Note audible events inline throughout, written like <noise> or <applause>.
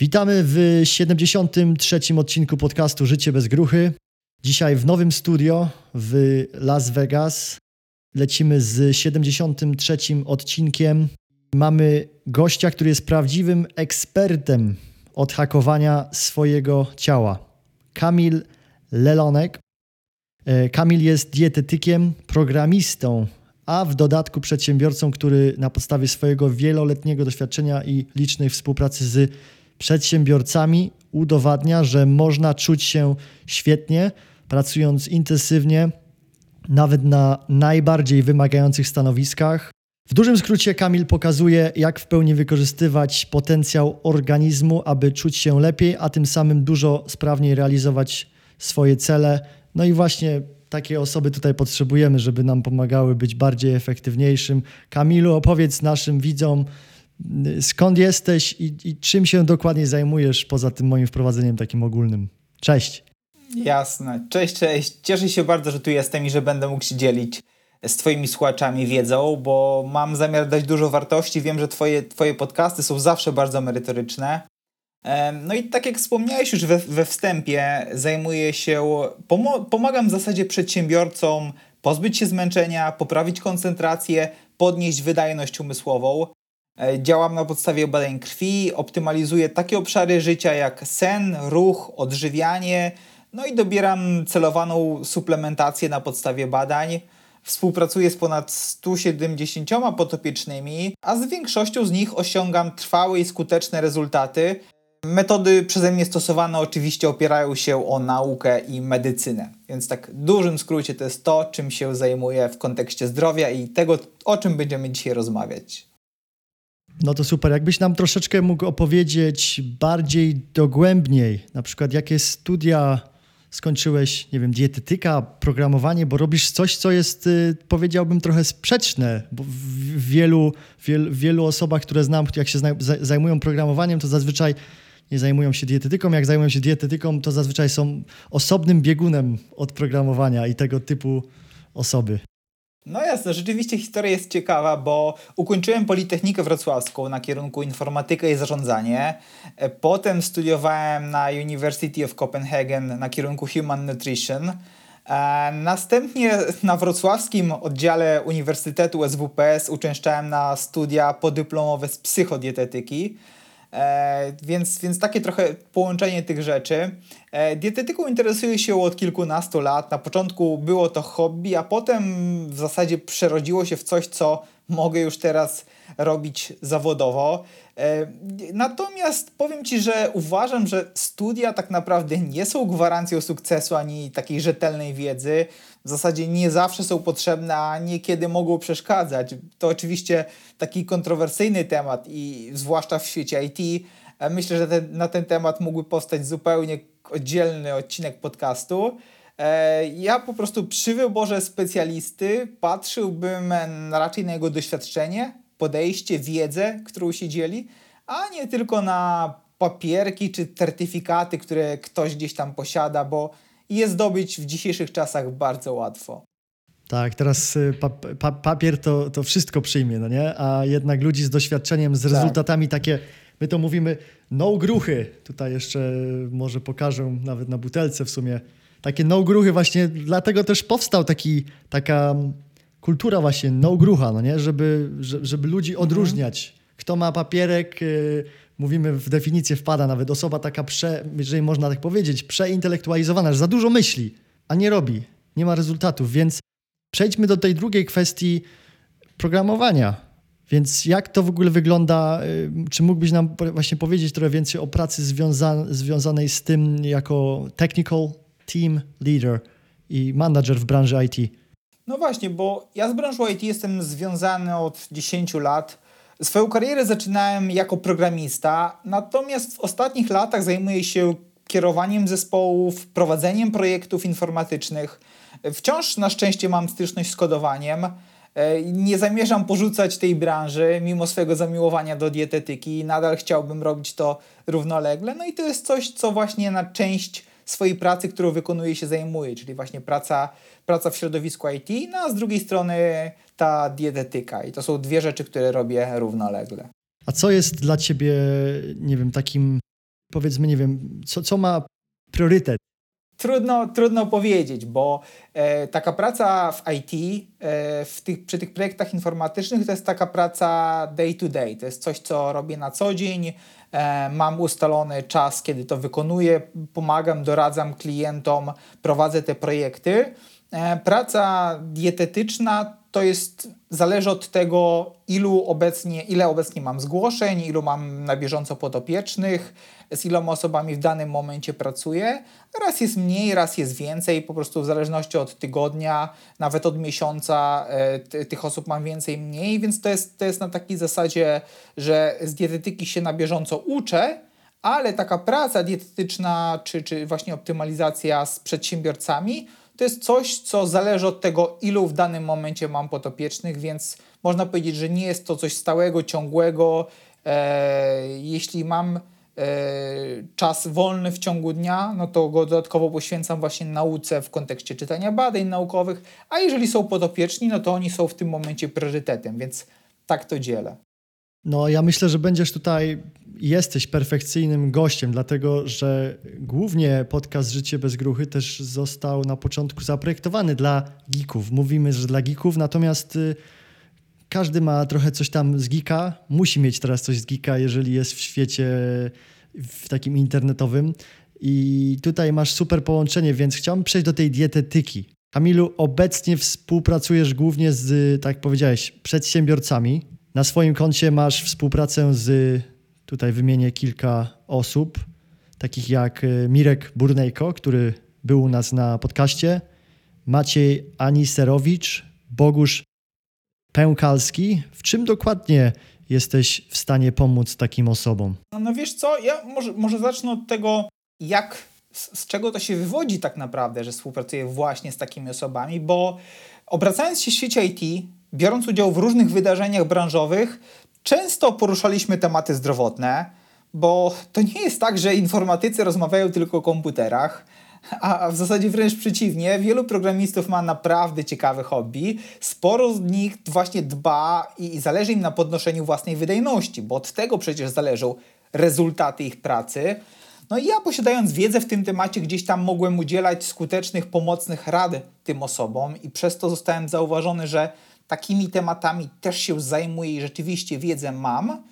Witamy w 73. odcinku podcastu Życie bez gruchy. Dzisiaj w nowym studio w Las Vegas. Lecimy z 73. odcinkiem. Mamy gościa, który jest prawdziwym ekspertem od hakowania swojego ciała. Kamil Lelonek. E, Kamil jest dietetykiem, programistą, a w dodatku przedsiębiorcą, który na podstawie swojego wieloletniego doświadczenia i licznej współpracy z przedsiębiorcami udowadnia, że można czuć się świetnie, pracując intensywnie, nawet na najbardziej wymagających stanowiskach. W dużym skrócie Kamil pokazuje, jak w pełni wykorzystywać potencjał organizmu, aby czuć się lepiej, a tym samym dużo sprawniej realizować swoje cele. No i właśnie takie osoby tutaj potrzebujemy, żeby nam pomagały być bardziej efektywniejszym. Kamilu, opowiedz naszym widzom, skąd jesteś i, i czym się dokładnie zajmujesz poza tym moim wprowadzeniem takim ogólnym. Cześć. Jasne. Cześć, cześć. Cieszę się bardzo, że tu jestem i że będę mógł się dzielić z Twoimi słuchaczami wiedzą, bo mam zamiar dać dużo wartości. Wiem, że Twoje, twoje podcasty są zawsze bardzo merytoryczne. No i tak jak wspomniałeś już we, we wstępie, zajmuję się, pomagam w zasadzie przedsiębiorcom pozbyć się zmęczenia, poprawić koncentrację, podnieść wydajność umysłową. E, działam na podstawie badań krwi, optymalizuję takie obszary życia jak sen, ruch, odżywianie, no i dobieram celowaną suplementację na podstawie badań. Współpracuję z ponad 170 potopiecznymi, a z większością z nich osiągam trwałe i skuteczne rezultaty. Metody przeze mnie stosowane oczywiście opierają się o naukę i medycynę. Więc tak w dużym skrócie to jest to, czym się zajmuję w kontekście zdrowia i tego, o czym będziemy dzisiaj rozmawiać. No to super. Jakbyś nam troszeczkę mógł opowiedzieć bardziej dogłębniej, na przykład jakie studia skończyłeś, nie wiem, dietetyka, programowanie, bo robisz coś, co jest, y, powiedziałbym, trochę sprzeczne, bo w wielu, wielu, wielu osobach, które znam, jak się zajmują programowaniem, to zazwyczaj nie zajmują się dietetyką. Jak zajmują się dietetyką, to zazwyczaj są osobnym biegunem od programowania i tego typu osoby. No jasne, rzeczywiście historia jest ciekawa, bo ukończyłem Politechnikę Wrocławską na kierunku informatykę i zarządzanie. E, potem studiowałem na University of Copenhagen na kierunku Human Nutrition. E, następnie na wrocławskim oddziale Uniwersytetu SWPS uczęszczałem na studia podyplomowe z psychodietetyki. E, więc, więc takie trochę połączenie tych rzeczy. E, dietetyką interesuję się od kilkunastu lat. Na początku było to hobby, a potem w zasadzie przerodziło się w coś, co mogę już teraz robić zawodowo. E, natomiast powiem Ci, że uważam, że studia tak naprawdę nie są gwarancją sukcesu ani takiej rzetelnej wiedzy. W zasadzie nie zawsze są potrzebne, a niekiedy mogą przeszkadzać. To oczywiście taki kontrowersyjny temat i zwłaszcza w świecie IT. E, myślę, że ten, na ten temat mógłby powstać zupełnie oddzielny odcinek podcastu. E, ja po prostu przy wyborze specjalisty patrzyłbym raczej na jego doświadczenie, podejście, wiedzę, którą się dzieli, a nie tylko na papierki czy certyfikaty, które ktoś gdzieś tam posiada, bo je zdobyć w dzisiejszych czasach bardzo łatwo. Tak, teraz y, pa, pa, papier to, to wszystko przyjmie, no nie? A jednak ludzi z doświadczeniem, z tak. rezultatami tak. takie, my to mówimy no gruchy. Tutaj jeszcze może pokażę nawet na butelce w sumie. Takie no gruchy właśnie, dlatego też powstał taki, taka kultura właśnie no grucha, no nie? Żeby, żeby ludzi mhm. odróżniać. Kto ma papierek, yy, mówimy w definicję wpada nawet osoba taka prze, jeżeli można tak powiedzieć, przeintelektualizowana, że za dużo myśli, a nie robi, nie ma rezultatów, więc przejdźmy do tej drugiej kwestii programowania. Więc jak to w ogóle wygląda? Y, czy mógłbyś nam właśnie powiedzieć trochę więcej o pracy związa związanej z tym jako technical team leader i manager w branży IT? No właśnie, bo ja z branżą IT jestem związany od 10 lat. Swoją karierę zaczynałem jako programista, natomiast w ostatnich latach zajmuję się kierowaniem zespołów, prowadzeniem projektów informatycznych. Wciąż na szczęście mam styczność z kodowaniem. E, nie zamierzam porzucać tej branży, mimo swojego zamiłowania do dietetyki. Nadal chciałbym robić to równolegle. No i to jest coś, co właśnie na część swojej pracy, którą wykonuje się zajmuje, czyli właśnie praca, praca w środowisku IT, no a z drugiej strony ta dietetyka. I to są dwie rzeczy, które robię równolegle. A co jest dla ciebie, nie wiem, takim powiedzmy, nie wiem, co, co ma priorytet? Trudno, trudno powiedzieć, bo e, taka praca w IT, e, w tych, przy tych projektach informatycznych, to jest taka praca day to day. To jest coś, co robię na co dzień. E, mam ustalony czas, kiedy to wykonuję, pomagam, doradzam klientom, prowadzę te projekty. E, praca dietetyczna to jest, zależy od tego, ilu obecnie, ile obecnie mam zgłoszeń, ilu mam na bieżąco podopiecznych, z iloma osobami w danym momencie pracuję. Raz jest mniej, raz jest więcej, po prostu w zależności od tygodnia, nawet od miesiąca e, tych osób mam więcej, mniej, więc to jest, to jest na takiej zasadzie, że z dietetyki się na bieżąco uczę, ale taka praca dietetyczna, czy, czy właśnie optymalizacja z przedsiębiorcami, to jest coś, co zależy od tego, ilu w danym momencie mam potopiecznych, więc można powiedzieć, że nie jest to coś stałego, ciągłego. E, jeśli mam e, czas wolny w ciągu dnia, no to go dodatkowo poświęcam właśnie nauce w kontekście czytania badań naukowych, a jeżeli są podopieczni, no to oni są w tym momencie priorytetem, więc tak to dzielę. No, ja myślę, że będziesz tutaj, jesteś perfekcyjnym gościem, dlatego że głównie podcast Życie bez gruchy też został na początku zaprojektowany dla geeków. Mówimy, że dla geeków, natomiast y, każdy ma trochę coś tam z geeka, musi mieć teraz coś z geeka, jeżeli jest w świecie w takim internetowym. I tutaj masz super połączenie, więc chciałbym przejść do tej dietetyki. Kamilu, obecnie współpracujesz głównie z, tak jak powiedziałeś, przedsiębiorcami. Na swoim koncie masz współpracę z, tutaj wymienię kilka osób, takich jak y, Mirek Burnejko, który był u nas na podcaście, Maciej Aniserowicz, Bogusz Pękalski. W czym dokładnie jesteś w stanie pomóc takim osobom? No, no wiesz co, ja może, może zacznę od tego, jak, z, z czego to się wywodzi tak naprawdę, że współpracuję właśnie z takimi osobami, bo obracając się w świecie IT, biorąc udział w różnych wydarzeniach branżowych, często poruszaliśmy tematy zdrowotne, bo to nie jest tak, że informatycy rozmawiają tylko o komputerach, a w zasadzie wręcz przeciwnie, wielu programistów ma naprawdę ciekawe hobby. Sporo z nich właśnie dba i zależy im na podnoszeniu własnej wydajności, bo od tego przecież zależą rezultaty ich pracy. No i ja posiadając wiedzę w tym temacie, gdzieś tam mogłem udzielać skutecznych, pomocnych rad tym osobom i przez to zostałem zauważony, że takimi tematami też się zajmuję i rzeczywiście wiedzę mam.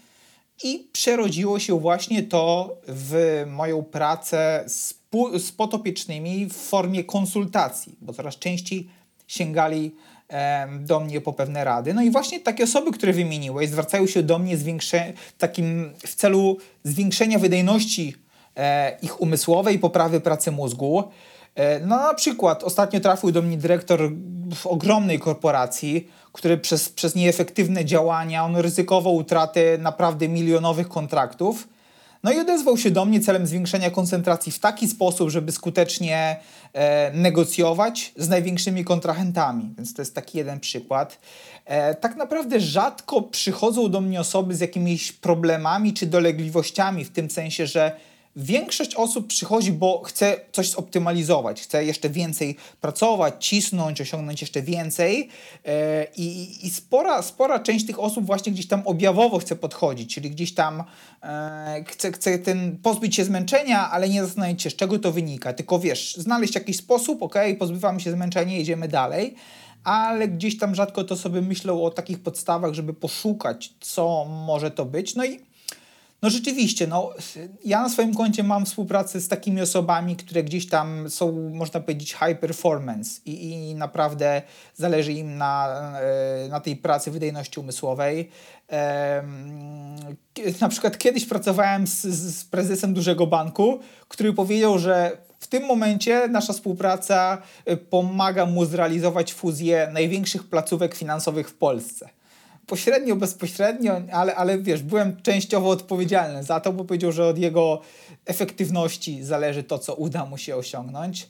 I przerodziło się właśnie to w moją pracę z, z potopiecznymi w formie konsultacji, bo coraz częściej sięgali do mnie po pewne rady. No i właśnie takie osoby, które wymieniłeś, zwracają się do mnie takim w celu zwiększenia wydajności e, ich umysłowej, poprawy pracy mózgu. E, no na przykład ostatnio trafił do mnie dyrektor w ogromnej korporacji, który przez, przez nieefektywne działania on ryzykował utratę naprawdę milionowych kontraktów. No i odezwał się do mnie celem zwiększenia koncentracji w taki sposób, żeby skutecznie e, negocjować z największymi kontrahentami. Więc to jest taki jeden przykład. E, tak naprawdę rzadko przychodzą do mnie osoby z jakimiś problemami czy dolegliwościami, w tym sensie, że Większość osób przychodzi, bo chce coś zoptymalizować, chce jeszcze więcej pracować, cisnąć, osiągnąć jeszcze więcej e, i, i spora, spora część tych osób właśnie gdzieś tam objawowo chce podchodzić, czyli gdzieś tam e, chce, chce ten, pozbyć się zmęczenia, ale nie zastanawiać się, z czego to wynika, tylko wiesz, znaleźć jakiś sposób, ok, pozbywamy się zmęczenia, jedziemy dalej ale gdzieś tam rzadko to sobie myślą o takich podstawach, żeby poszukać, co może to być. No i no rzeczywiście, no, ja na swoim koncie mam współpracę z takimi osobami, które gdzieś tam są, można powiedzieć, high performance i, i naprawdę zależy im na, e, na tej pracy wydajności umysłowej. Na przykład kiedyś pracowałem z, z prezesem dużego banku, który powiedział, że w tym momencie nasza współpraca e, pomaga mu zrealizować fuzję największych placówek finansowych w Polsce pośrednio, bezpośrednio, ale, ale wiesz, byłem częściowo odpowiedzialny za to, bo powiedział, że od jego efektywności zależy to, co uda mu się osiągnąć.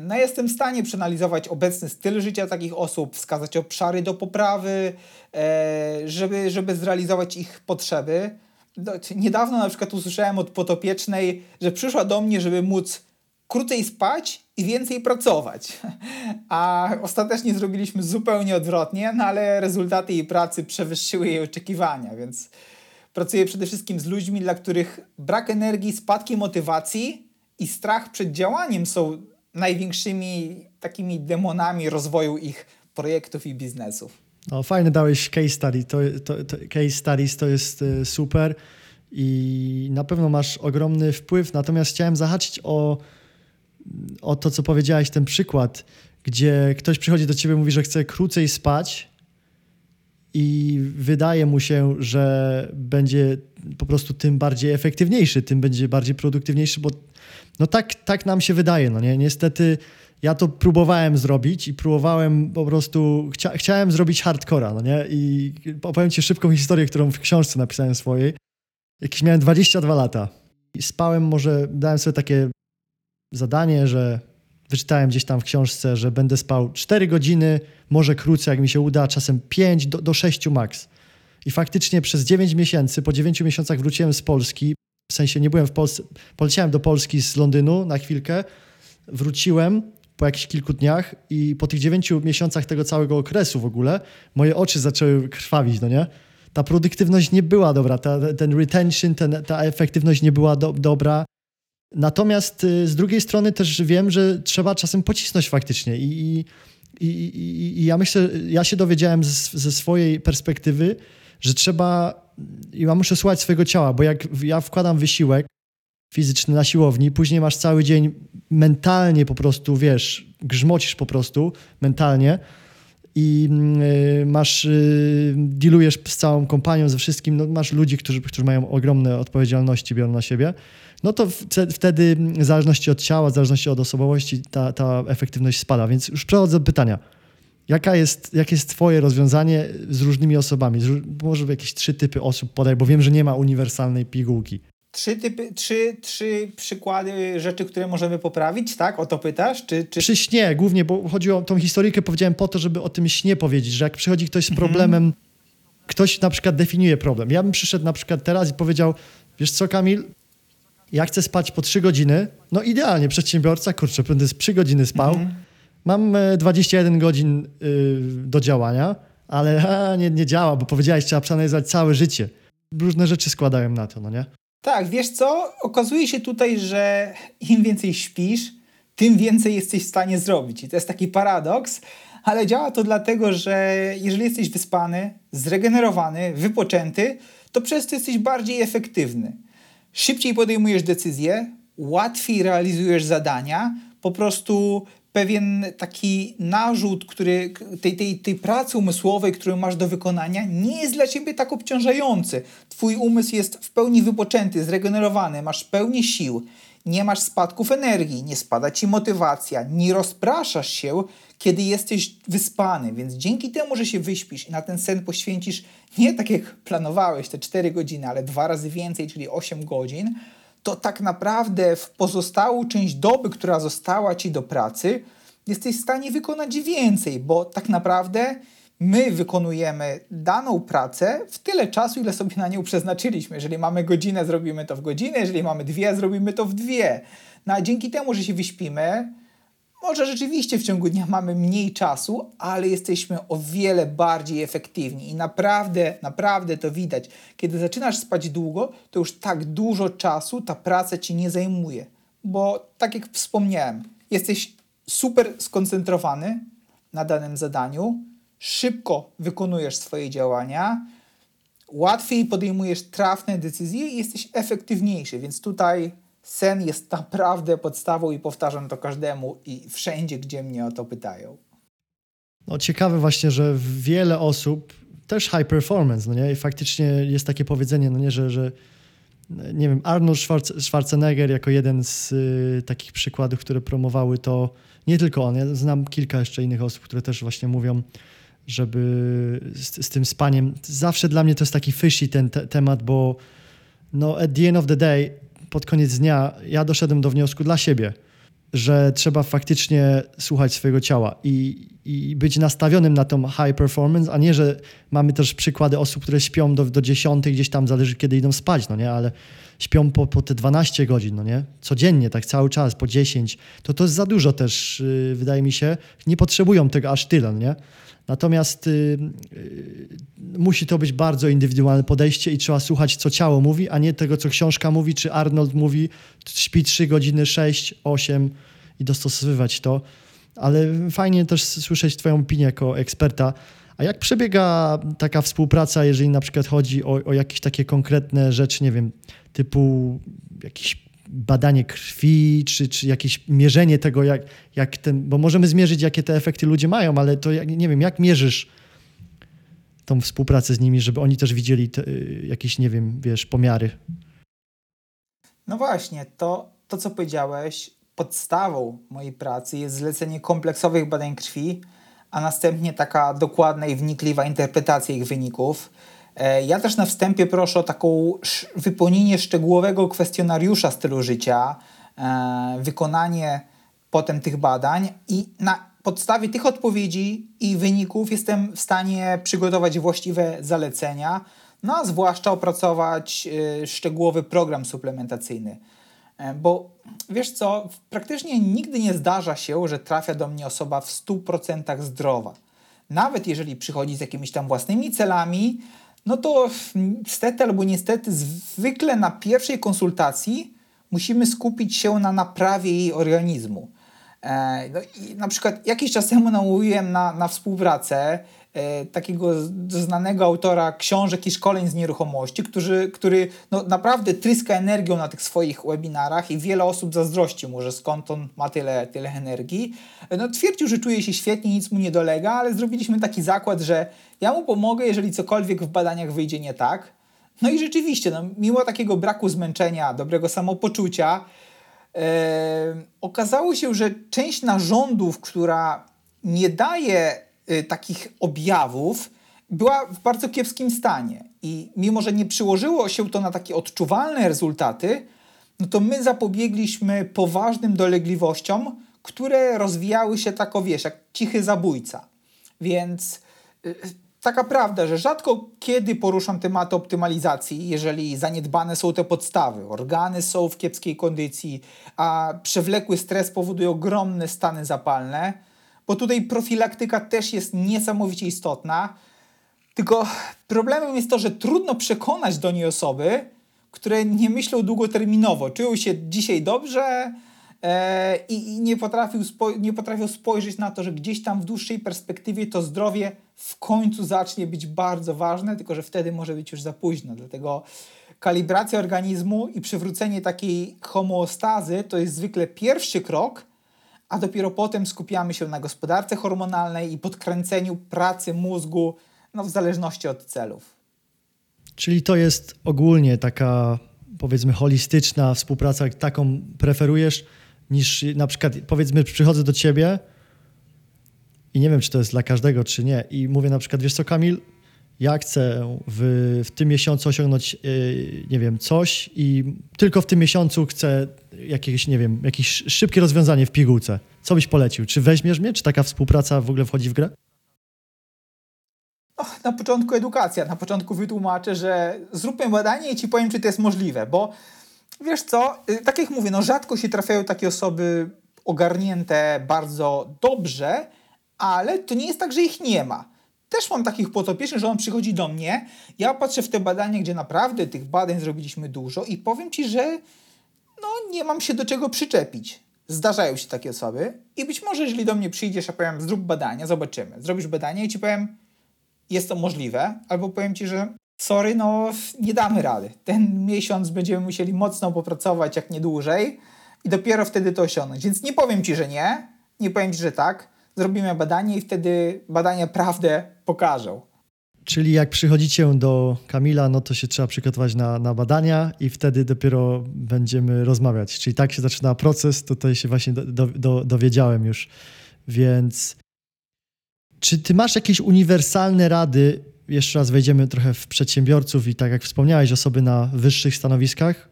No, jestem w stanie przeanalizować obecny styl życia takich osób, wskazać obszary do poprawy, e, żeby, żeby zrealizować ich potrzeby. Niedawno na przykład usłyszałem od potopiecznej, że przyszła do mnie, żeby móc krócej spać i więcej pracować. A ostatecznie zrobiliśmy zupełnie odwrotnie, no ale rezultaty jej pracy przewyższyły jej oczekiwania, więc Pracuję przede wszystkim z ludźmi, dla których brak energii, spadki motywacji i strach przed działaniem są największymi takimi demonami rozwoju ich projektów i biznesów. No, fajnie dałeś case study. To, to, to, case studies to jest e, super i na pewno masz ogromny wpływ. Natomiast chciałem zahaczyć o, o to, co powiedziałeś, ten przykład, gdzie ktoś przychodzi do ciebie i mówi, że chce krócej spać i wydaje mu się, że będzie po prostu tym bardziej efektywniejszy, tym będzie bardziej produktywniejszy, bo no tak, tak nam się wydaje. No nie? Niestety ja to próbowałem zrobić i próbowałem po prostu, chcia, chciałem zrobić hardcora, no nie? I opowiem ci szybką historię, którą w książce napisałem swojej. Jakieś miałem 22 lata i spałem może, dałem sobie takie zadanie, że wyczytałem gdzieś tam w książce, że będę spał 4 godziny, może krócej, jak mi się uda, czasem 5 do, do 6 max. I faktycznie przez 9 miesięcy, po 9 miesiącach wróciłem z Polski, w sensie nie byłem w Polsce, poleciałem do Polski z Londynu na chwilkę, wróciłem po jakichś kilku dniach i po tych 9 miesiącach tego całego okresu w ogóle, moje oczy zaczęły krwawić, no nie? Ta produktywność nie była dobra, ta, ten retention, ten, ta efektywność nie była do, dobra. Natomiast y, z drugiej strony też wiem, że trzeba czasem pocisnąć faktycznie i, i, i, i ja myślę, ja się dowiedziałem z, ze swojej perspektywy, że trzeba, ja muszę słuchać swojego ciała, bo jak ja wkładam wysiłek fizyczny na siłowni, później masz cały dzień mentalnie po prostu, wiesz, grzmocisz po prostu mentalnie i y, masz, y, dealujesz z całą kompanią, ze wszystkim, no, masz ludzi, którzy, którzy mają ogromne odpowiedzialności, biorą na siebie, no to wtedy w zależności od ciała, w zależności od osobowości ta, ta efektywność spada. Więc już przechodzę do pytania. Jaka jest, jakie jest twoje rozwiązanie z różnymi osobami? Może jakieś trzy typy osób podaj, bo wiem, że nie ma uniwersalnej pigułki. Trzy, typy, trzy, trzy przykłady rzeczy, które możemy poprawić, tak? O to pytasz? Czy, czy... Przy śnie głównie, bo chodzi o tą historyjkę, powiedziałem po to, żeby o tym śnie powiedzieć, że jak przychodzi ktoś z mhm. problemem, mhm. ktoś na przykład definiuje problem. Ja bym przyszedł na przykład teraz i powiedział, wiesz co Kamil, ja chcę spać po 3 godziny, no idealnie, przedsiębiorca, kurczę, będę 3 godziny spał, mhm. mam 21 e, godzin y, do działania, ale a, nie, nie działa, bo powiedziałeś, trzeba przeanalizować całe życie. Różne rzeczy składałem na to, no nie? Tak, wiesz co? Okazuje się tutaj, że im więcej śpisz, tym więcej jesteś w stanie zrobić. I to jest taki paradoks, ale działa to dlatego, że jeżeli jesteś wyspany, zregenerowany, wypoczęty, to przez to jesteś bardziej efektywny. Szybciej podejmujesz decyzje, łatwiej realizujesz zadania, po prostu pewien taki narzut, który, tej, tej, tej pracy umysłowej, którą masz do wykonania, nie jest dla ciebie tak obciążający. Twój umysł jest w pełni wypoczęty, zregenerowany, masz pełni sił, nie masz spadków energii, nie spada ci motywacja, nie rozpraszasz się, kiedy jesteś wyspany, więc dzięki temu, że się wyśpisz i na ten sen poświęcisz nie tak jak planowałeś te 4 godziny, ale dwa razy więcej, czyli 8 godzin, to tak naprawdę w pozostałą część doby, która została ci do pracy, jesteś w stanie wykonać więcej, bo tak naprawdę my wykonujemy daną pracę w tyle czasu, ile sobie na nią przeznaczyliśmy. Jeżeli mamy godzinę, zrobimy to w godzinę, jeżeli mamy dwie, zrobimy to w dwie. No a dzięki temu, że się wyśpimy, może rzeczywiście w ciągu dnia mamy mniej czasu, ale jesteśmy o wiele bardziej efektywni i naprawdę, naprawdę to widać. Kiedy zaczynasz spać długo, to już tak dużo czasu ta praca ci nie zajmuje, bo tak jak wspomniałem, jesteś super skoncentrowany na danym zadaniu, szybko wykonujesz swoje działania, łatwiej podejmujesz trafne decyzje i jesteś efektywniejszy, więc tutaj sen jest naprawdę podstawą i powtarzam to każdemu i wszędzie, gdzie mnie o to pytają. No ciekawe właśnie, że wiele osób, też high performance, no nie? I faktycznie jest takie powiedzenie, no nie, że, że nie wiem, Arnold Schwarzenegger jako jeden z y, takich przykładów, które promowały to, nie tylko on, ja znam kilka jeszcze innych osób, które też właśnie mówią, żeby z, z tym spaniem, zawsze dla mnie to jest taki fishy ten te, temat, bo no at the end of the day pod koniec dnia ja doszedłem do wniosku dla siebie, że trzeba faktycznie słuchać swojego ciała. I i być nastawionym na tą high performance, a nie, że mamy też przykłady osób, które śpią do, do 10, gdzieś tam zależy kiedy idą spać, no nie, ale śpią po, po te 12 godzin, no nie, codziennie, tak cały czas, po 10, to to jest za dużo też, yy, wydaje mi się, nie potrzebują tego aż tyle, no nie. Natomiast y, y, musi to być bardzo indywidualne podejście i trzeba słuchać, co ciało mówi, a nie tego, co książka mówi, czy Arnold mówi, śpi 3 godziny, 6, 8 i dostosowywać to. Ale fajnie też słyszeć Twoją opinię jako eksperta. A jak przebiega taka współpraca, jeżeli na przykład chodzi o, o jakieś takie konkretne rzeczy, nie wiem, typu jakieś badanie krwi, czy, czy jakieś mierzenie tego, jak, jak ten, bo możemy zmierzyć, jakie te efekty ludzie mają, ale to jak, nie wiem, jak mierzysz tą współpracę z nimi, żeby oni też widzieli te, jakieś, nie wiem, wiesz, pomiary. No właśnie, to, to co powiedziałeś, podstawą mojej pracy jest zlecenie kompleksowych badań krwi, a następnie taka dokładna i wnikliwa interpretacja ich wyników. E, ja też na wstępie proszę o taką wypełnienie szczegółowego kwestionariusza stylu życia, e, wykonanie potem tych badań i na podstawie tych odpowiedzi i wyników jestem w stanie przygotować właściwe zalecenia, no a zwłaszcza opracować e, szczegółowy program suplementacyjny. Bo wiesz co, praktycznie nigdy nie zdarza się, że trafia do mnie osoba w 100% zdrowa. Nawet jeżeli przychodzi z jakimiś tam własnymi celami, no to niestety albo niestety zwykle na pierwszej konsultacji musimy skupić się na naprawie jej organizmu. E, no i na przykład jakiś czas temu namówiłem na, na współpracę takiego znanego autora książek i szkoleń z nieruchomości, który, który no, naprawdę tryska energią na tych swoich webinarach i wiele osób zazdrości mu, że skąd on ma tyle, tyle energii. E, no, twierdził, że czuje się świetnie, nic mu nie dolega, ale zrobiliśmy taki zakład, że ja mu pomogę, jeżeli cokolwiek w badaniach wyjdzie nie tak. No i rzeczywiście, no, mimo takiego braku zmęczenia, dobrego samopoczucia, okazało się, że część narządów, która nie daje takich objawów, była w bardzo kiepskim stanie. I mimo, że nie przyłożyło się to na takie odczuwalne rezultaty, no to my zapobiegliśmy poważnym dolegliwościom, które rozwijały się tak, o wiesz, jak cichy zabójca. Więc y, taka prawda, że rzadko kiedy poruszam tematy optymalizacji, jeżeli zaniedbane są te podstawy. Organy są w kiepskiej kondycji, a przewlekły stres powoduje ogromne stany zapalne, bo tutaj profilaktyka też jest niesamowicie istotna. Tylko problemem jest to, że trudno przekonać do niej osoby, które nie myślą długoterminowo, czują się dzisiaj dobrze, e, i, nie, potrafił spo, nie potrafią spojrzeć na to, że gdzieś tam w dłuższej perspektywie to zdrowie w końcu zacznie być bardzo ważne, tylko że wtedy może być już za późno. Dlatego kalibracja organizmu i przywrócenie takiej homeostazy to jest zwykle pierwszy krok, a dopiero potem skupiamy się na gospodarce hormonalnej i podkręceniu pracy mózgu, no w zależności od celów. Czyli to jest ogólnie taka, powiedzmy, holistyczna współpraca, taką preferujesz, niż na przykład, powiedzmy, przychodzę do ciebie i nie wiem, czy to jest dla każdego, czy nie. I mówię na przykład, wiesz co, Kamil, ja chcę w, w tym miesiącu osiągnąć, yy, nie wiem, coś i tylko w tym miesiącu chcę jakieś, nie wiem, jakieś szybkie rozwiązanie w pigułce. Co byś polecił? Czy weźmiesz mnie? Czy taka współpraca w ogóle wchodzi w grę? Och, na początku edukacja. Na początku wytłumaczę, że zróbmy badanie i ci powiem, czy to jest możliwe, bo wiesz co, y, tak jak mówię, no rzadko się trafiają takie osoby ogarnięte bardzo dobrze, ale to nie jest tak, że ich nie ma. Też mam takich potopiecznych, że on przychodzi do mnie, ja patrzę w te badania, gdzie naprawdę tych badań zrobiliśmy dużo i powiem Ci, że no nie mam się do czego przyczepić. Zdarzają się takie osoby i być może jeżeli do mnie przyjdziesz, a powiem zrób badania, zobaczymy. Zrobisz badanie i Ci powiem jest to możliwe, albo powiem Ci, że sorry, no nie damy rady. Ten miesiąc będziemy musieli mocno popracować, jak nie dłużej i dopiero wtedy to osiągnąć. Więc nie powiem Ci, że nie, nie powiem Ci, że tak, zrobimy badanie i wtedy badania prawdę pokażą. Czyli jak przychodzicie do Kamila, no to się trzeba przygotować na, na badania i wtedy dopiero będziemy rozmawiać. Czyli tak się zaczyna proces, tutaj się właśnie do, do, dowiedziałem już. Więc czy ty masz jakieś uniwersalne rady? Jeszcze raz wejdziemy trochę w przedsiębiorców i tak jak wspomniałeś, osoby na wyższych stanowiskach,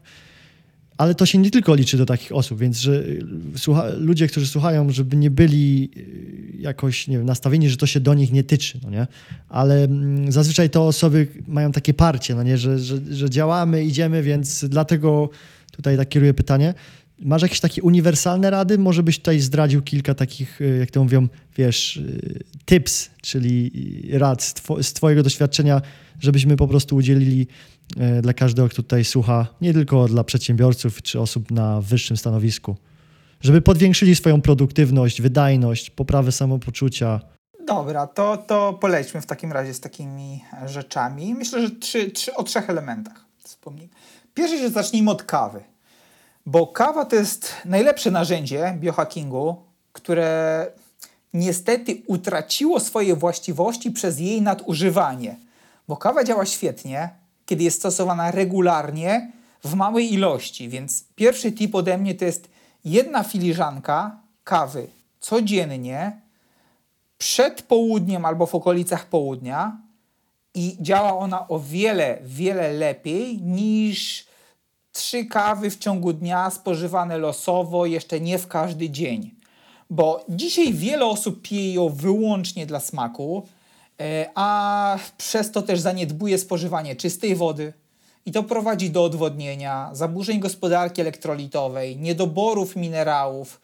ale to się nie tylko liczy do takich osób, więc że y, słucha, ludzie, którzy słuchają, żeby nie byli y, jakoś nie wiem, nastawieni, że to się do nich nie tyczy, no nie? Ale mm, zazwyczaj to osoby mają takie parcie, no nie? Że, że, że działamy, idziemy, więc dlatego tutaj tak kieruję pytanie. Masz jakieś takie uniwersalne rady? Może byś tutaj zdradził kilka takich, y, jak to mówią, wiesz, tips, czyli rad z, z twojego doświadczenia, żebyśmy po prostu udzielili E, dla każdego, kto tutaj słucha, nie tylko dla przedsiębiorców czy osób na wyższym stanowisku, żeby podwiększyli swoją produktywność, wydajność, poprawę samopoczucia. Dobra, to, to polećmy w takim razie z takimi rzeczami. Myślę, że trzy, trzy, o trzech elementach wspomnij. Pierwszy, że zacznijmy od kawy, bo kawa to jest najlepsze narzędzie biohackingu, które niestety utraciło swoje właściwości przez jej nadużywanie. Bo kawa działa świetnie, kiedy jest stosowana regularnie w małej ilości. Więc pierwszy tip ode mnie to jest jedna filiżanka kawy codziennie przed południem albo w okolicach południa i działa ona o wiele, wiele lepiej niż trzy kawy w ciągu dnia spożywane losowo, jeszcze nie w każdy dzień. Bo dzisiaj wiele osób pije ją wyłącznie dla smaku, E, a przez to też zaniedbuje spożywanie czystej wody. I to prowadzi do odwodnienia, zaburzeń gospodarki elektrolitowej, niedoborów minerałów,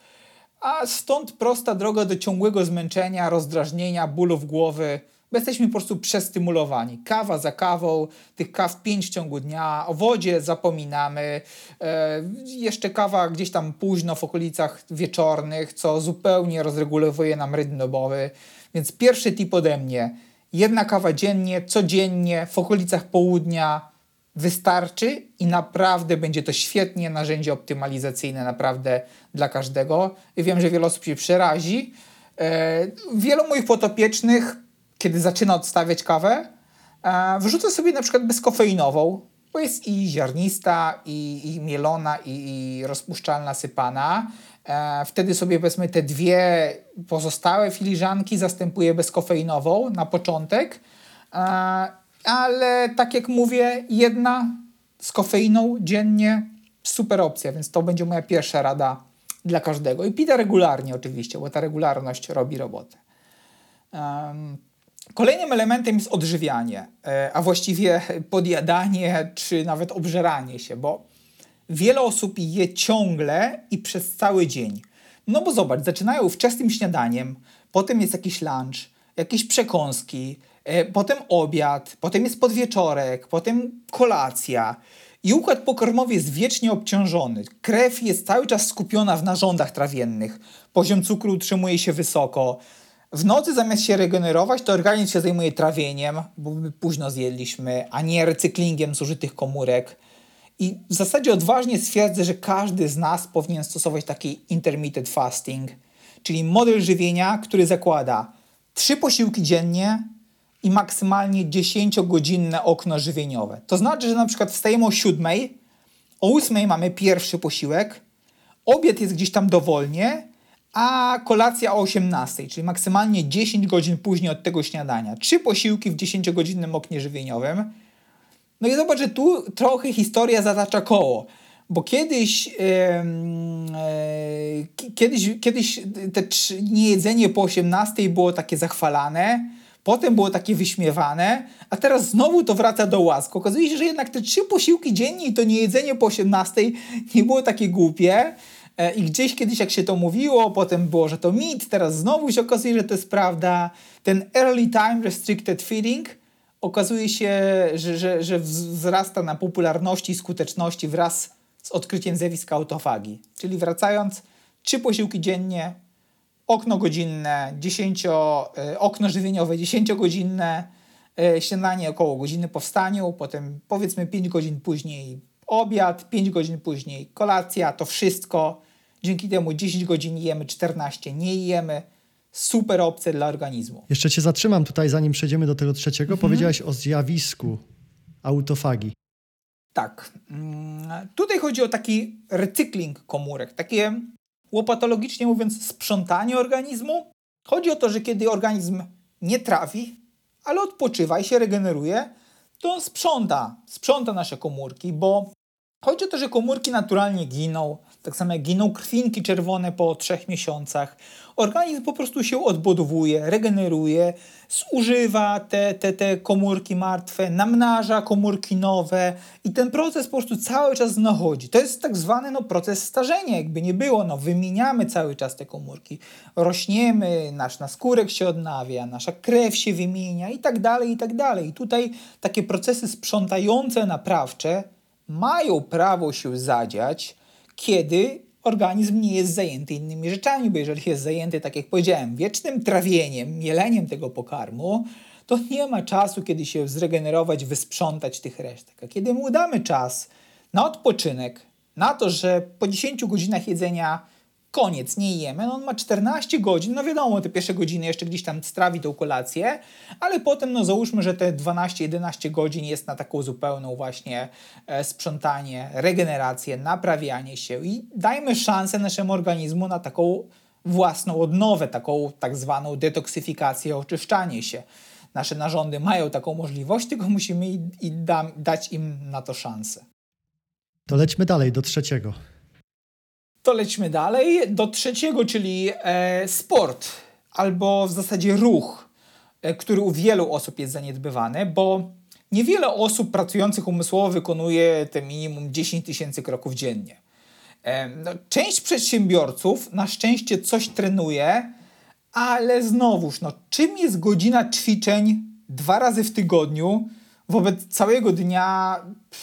a stąd prosta droga do ciągłego zmęczenia, rozdrażnienia, bólów głowy, bo jesteśmy po prostu przestymulowani. Kawa za kawą, tych kaw pięć w ciągu dnia, o wodzie zapominamy, e, jeszcze kawa gdzieś tam późno w okolicach wieczornych, co zupełnie rozregulowuje nam rytm dobowy. Więc pierwszy tip ode mnie. Jedna kawa dziennie, codziennie, w okolicach południa wystarczy i naprawdę będzie to świetnie narzędzie optymalizacyjne naprawdę dla każdego. I wiem, że wiele osób się przerazi. E, wielu moich potopiecznych, kiedy zaczyna odstawiać kawę, e, wrzuca sobie na przykład bezkofeinową, bo jest i ziarnista, i, i mielona, i, i rozpuszczalna, sypana. E, wtedy sobie powiedzmy te dwie pozostałe filiżanki zastępuję bezkofeinową na początek, e, ale tak jak mówię, jedna z kofeiną dziennie super opcja, więc to będzie moja pierwsza rada dla każdego. I pita regularnie oczywiście, bo ta regularność robi robotę. Kolejnym elementem jest odżywianie, e, a właściwie podjadanie czy nawet obżeranie się, bo wiele osób je ciągle i przez cały dzień. No bo zobacz, zaczynają wczesnym śniadaniem, potem jest jakiś lunch, jakieś przekąski, e, potem obiad, potem jest podwieczorek, potem kolacja. I układ pokarmowy jest wiecznie obciążony. Krew jest cały czas skupiona w narządach trawiennych. Poziom cukru utrzymuje się wysoko. W nocy zamiast się regenerować, to organizm się zajmuje trawieniem, bo my późno zjedliśmy, a nie recyklingiem zużytych komórek. I w zasadzie odważnie stwierdzę, że każdy z nas powinien stosować taki intermittent fasting, czyli model żywienia, który zakłada trzy posiłki dziennie i maksymalnie 10-godzinne okno żywieniowe. To znaczy, że na przykład wstajemy o 7, o 8 mamy pierwszy posiłek, obiad jest gdzieś tam dowolnie, a kolacja o 18, czyli maksymalnie 10 godzin później od tego śniadania. Trzy posiłki w 10-godzinnym oknie żywieniowym – no i zobacz, że tu trochę historia zatacza koło. Bo kiedyś, yy, yy, kiedyś, kiedyś te niejedzenie po 18 było takie zachwalane, potem było takie wyśmiewane, a teraz znowu to wraca do łask. Okazuje się, że jednak te trzy posiłki dziennie i to niejedzenie po 18 nie było takie głupie. E, I gdzieś kiedyś, jak się to mówiło, potem było, że to mit, teraz znowu się okazuje, że to jest prawda. Ten early time restricted feeding okazuje się, że, że, że wzrasta na popularności i skuteczności wraz z odkryciem zjawiska autofagii. Czyli wracając, trzy posiłki dziennie, okno godzinne, 10, e, okno żywieniowe 10-godzinne, e, śniadanie około godziny po wstaniu, potem powiedzmy 5 godzin później obiad, 5 godzin później kolacja, to wszystko. Dzięki temu 10 godzin jemy, 14 nie jemy super opcja dla organizmu. Jeszcze cię zatrzymam tutaj, zanim przejdziemy do tego trzeciego. Mhm. Powiedziałeś o zjawisku autofagii. Tak. Mm, tutaj chodzi o taki recykling komórek, takie łopatologicznie mówiąc sprzątanie organizmu. Chodzi o to, że kiedy organizm nie trawi, ale odpoczywa i się regeneruje, to on sprząta, sprząta nasze komórki, bo Chodzi o to, że komórki naturalnie giną, tak samo jak giną krwinki czerwone po trzech miesiącach. Organizm po prostu się odbudowuje, regeneruje, zużywa te, te, te komórki martwe, namnaża komórki nowe i ten proces po prostu cały czas nachodzi. To jest tak zwany no, proces starzenia, jakby nie było. No, wymieniamy cały czas te komórki, rośniemy, nasz naskórek się odnawia, nasza krew się wymienia i tak dalej, i tak dalej. I tutaj takie procesy sprzątające, naprawcze mają prawo się zadziać, kiedy organizm nie jest zajęty innymi rzeczami, bo jeżeli jest zajęty, tak jak powiedziałem, wiecznym trawieniem, mieleniem tego pokarmu, to nie ma czasu, kiedy się zregenerować, wysprzątać tych resztek. A kiedy mu damy czas na odpoczynek, na to, że po 10 godzinach jedzenia koniec, nie jemy. No on ma 14 godzin, no wiadomo, te pierwsze godziny jeszcze gdzieś tam strawi tą kolację, ale potem no załóżmy, że te 12-11 godzin jest na taką zupełną właśnie e, sprzątanie, regenerację, naprawianie się i dajmy szansę naszemu organizmu na taką własną odnowę, taką tak zwaną detoksyfikację, oczyszczanie się. Nasze narządy mają taką możliwość, tylko musimy i, i da, dać im na to szansę. To lećmy dalej do trzeciego. To lećmy dalej do trzeciego, czyli e, sport, albo w zasadzie ruch, e, który u wielu osób jest zaniedbywany, bo niewiele osób pracujących umysłowo wykonuje te minimum 10 tysięcy kroków dziennie. E, no, część przedsiębiorców na szczęście coś trenuje, ale znowuż, no, czym jest godzina ćwiczeń dwa razy w tygodniu wobec całego dnia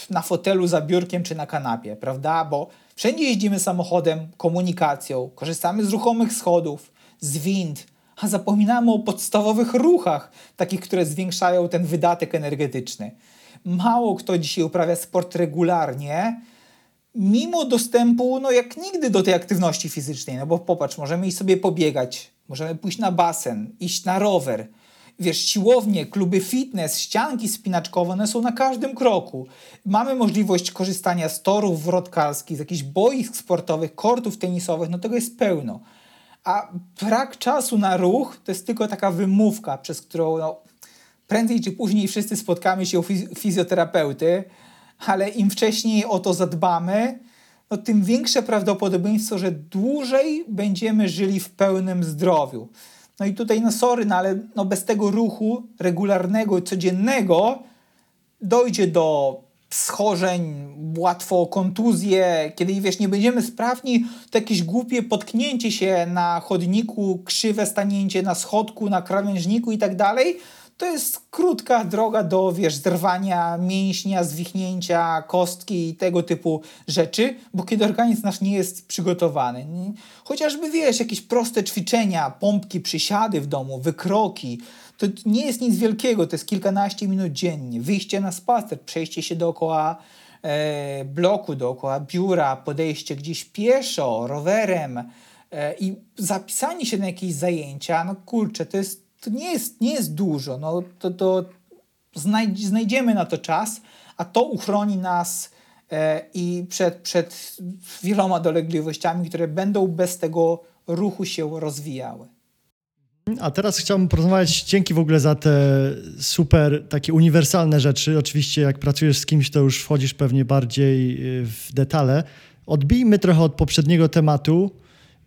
na fotelu za biurkiem czy na kanapie, prawda? Bo Wszędzie jeździmy samochodem, komunikacją, korzystamy z ruchomych schodów, z wind, a zapominamy o podstawowych ruchach, takich, które zwiększają ten wydatek energetyczny. Mało kto dzisiaj uprawia sport regularnie, mimo dostępu, no jak nigdy, do tej aktywności fizycznej. No bo popatrz, możemy iść sobie pobiegać, możemy pójść na basen, iść na rower, wiesz, siłownie, kluby fitness, ścianki spinaczkowe, one są na każdym kroku. Mamy możliwość korzystania z torów wrotkarskich, z jakichś boisk sportowych, kortów tenisowych, no tego jest pełno. A brak czasu na ruch to jest tylko taka wymówka, przez którą no, prędzej czy później wszyscy spotkamy się u fizjoterapeuty, ale im wcześniej o to zadbamy, no tym większe prawdopodobieństwo, że dłużej będziemy żyli w pełnym zdrowiu. No i tutaj, no sorry, no ale no bez tego ruchu regularnego, codziennego dojdzie do schorzeń, łatwo kontuzje, kiedy wiesz, nie będziemy sprawni, to jakieś głupie potknięcie się na chodniku, krzywe stanięcie na schodku, na krawężniku i tak dalej, to jest krótka droga do, wiesz, zerwania mięśnia, zwichnięcia kostki i tego typu rzeczy, bo kiedy organizm nasz nie jest przygotowany. Chociażby, wiesz, jakieś proste ćwiczenia, pompki, przysiady w domu, wykroki, to nie jest nic wielkiego, to jest kilkanaście minut dziennie. Wyjście na spacer, przejście się dookoła e, bloku, dookoła biura, podejście gdzieś pieszo, rowerem e, i zapisanie się na jakieś zajęcia, no kurczę, to jest to nie jest, nie jest dużo. No, to, to znajdziemy na to czas, a to uchroni nas i przed, przed wieloma dolegliwościami, które będą bez tego ruchu się rozwijały. A teraz chciałbym porozmawiać, dzięki w ogóle za te super, takie uniwersalne rzeczy. Oczywiście jak pracujesz z kimś, to już wchodzisz pewnie bardziej e, w detale. Odbijmy trochę od poprzedniego tematu,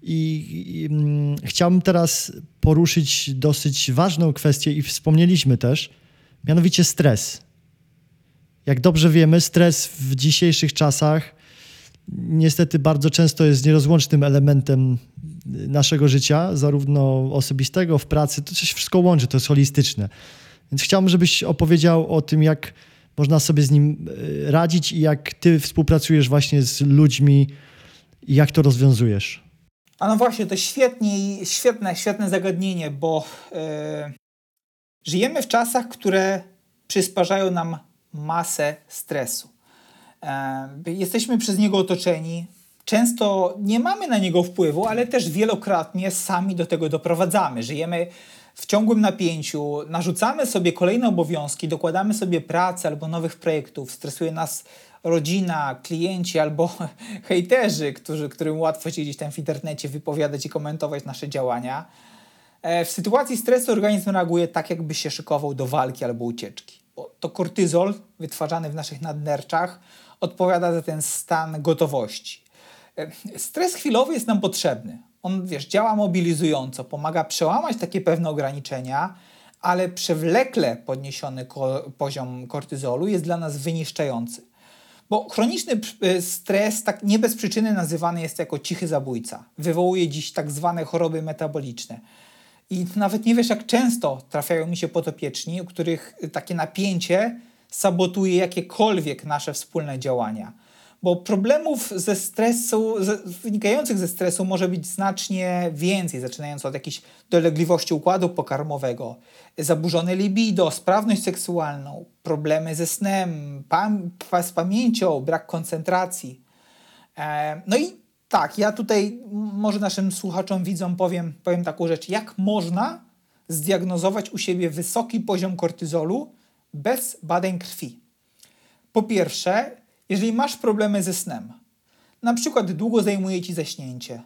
i, i mm, chciałbym teraz poruszyć dosyć ważną kwestię i wspomnieliśmy też, mianowicie stres. Jak dobrze wiemy, stres w dzisiejszych czasach niestety bardzo często jest nierozłącznym elementem naszego życia, zarówno osobistego, w pracy, to się wszystko łączy, to jest holistyczne. Więc chciałbym, żebyś opowiedział o tym, jak można sobie z nim e, radzić i jak ty współpracujesz właśnie z ludźmi i jak to rozwiązujesz. A no właśnie, to świetnie, świetne, świetne zagadnienie, bo yy, żyjemy w czasach, które przysparzają nam masę stresu. Yy, jesteśmy przez niego otoczeni. Często nie mamy na niego wpływu, ale też wielokrotnie sami do tego doprowadzamy. Żyjemy w ciągłym napięciu, narzucamy sobie kolejne obowiązki, dokładamy sobie pracy albo nowych projektów, stresuje nas rodzina, klienci albo <laughs> hejterzy, którzy, którym łatwo się gdzieś tam w internecie wypowiadać i komentować nasze działania. E, w sytuacji stresu organizm reaguje tak, jakby się szykował do walki albo ucieczki. To kortyzol wytwarzany w naszych nadnerczach, odpowiada za ten stan gotowości. E, stres chwilowy jest nam potrzebny. On, wiesz, działa mobilizująco, pomaga przełamać takie pewne ograniczenia, ale przewlekle podniesiony ko poziom kortyzolu jest dla nas wyniszczający. Bo chroniczny e, stres tak nie bez przyczyny nazywany jest jako cichy zabójca. Wywołuje dziś tak zwane choroby metaboliczne. I nawet nie wiesz, jak często trafiają mi się potopieczni, u których takie napięcie sabotuje jakiekolwiek nasze wspólne działania bo problemów ze stresu, ze, wynikających ze stresu może być znacznie więcej, zaczynając od jakichś dolegliwości układu pokarmowego, zaburzone libido, sprawność seksualną, problemy ze snem, pam z pamięcią, brak koncentracji. E, no i tak, ja tutaj może naszym słuchaczom, widzom powiem, powiem taką rzecz, jak można zdiagnozować u siebie wysoki poziom kortyzolu bez badań krwi. Po pierwsze, jeżeli masz problemy ze snem, na przykład długo zajmuje ci zaśnięcie,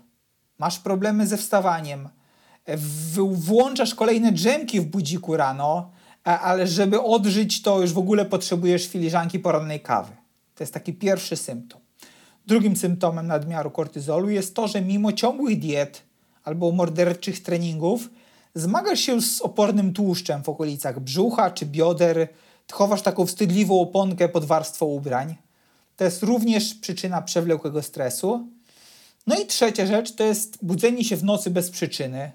masz problemy ze wstawaniem, włączasz kolejne drzemki w budziku rano, ale żeby odżyć, to już w ogóle potrzebujesz filiżanki porannej kawy. To jest taki pierwszy symptom. Drugim symptomem nadmiaru kortyzolu jest to, że mimo ciągłych diet albo morderczych treningów zmagasz się z opornym tłuszczem w okolicach brzucha czy bioder, chowasz taką wstydliwą oponkę pod warstwą ubrań. To jest również przyczyna przewlekłego stresu. No i trzecia rzecz to jest budzenie się w nocy bez przyczyny,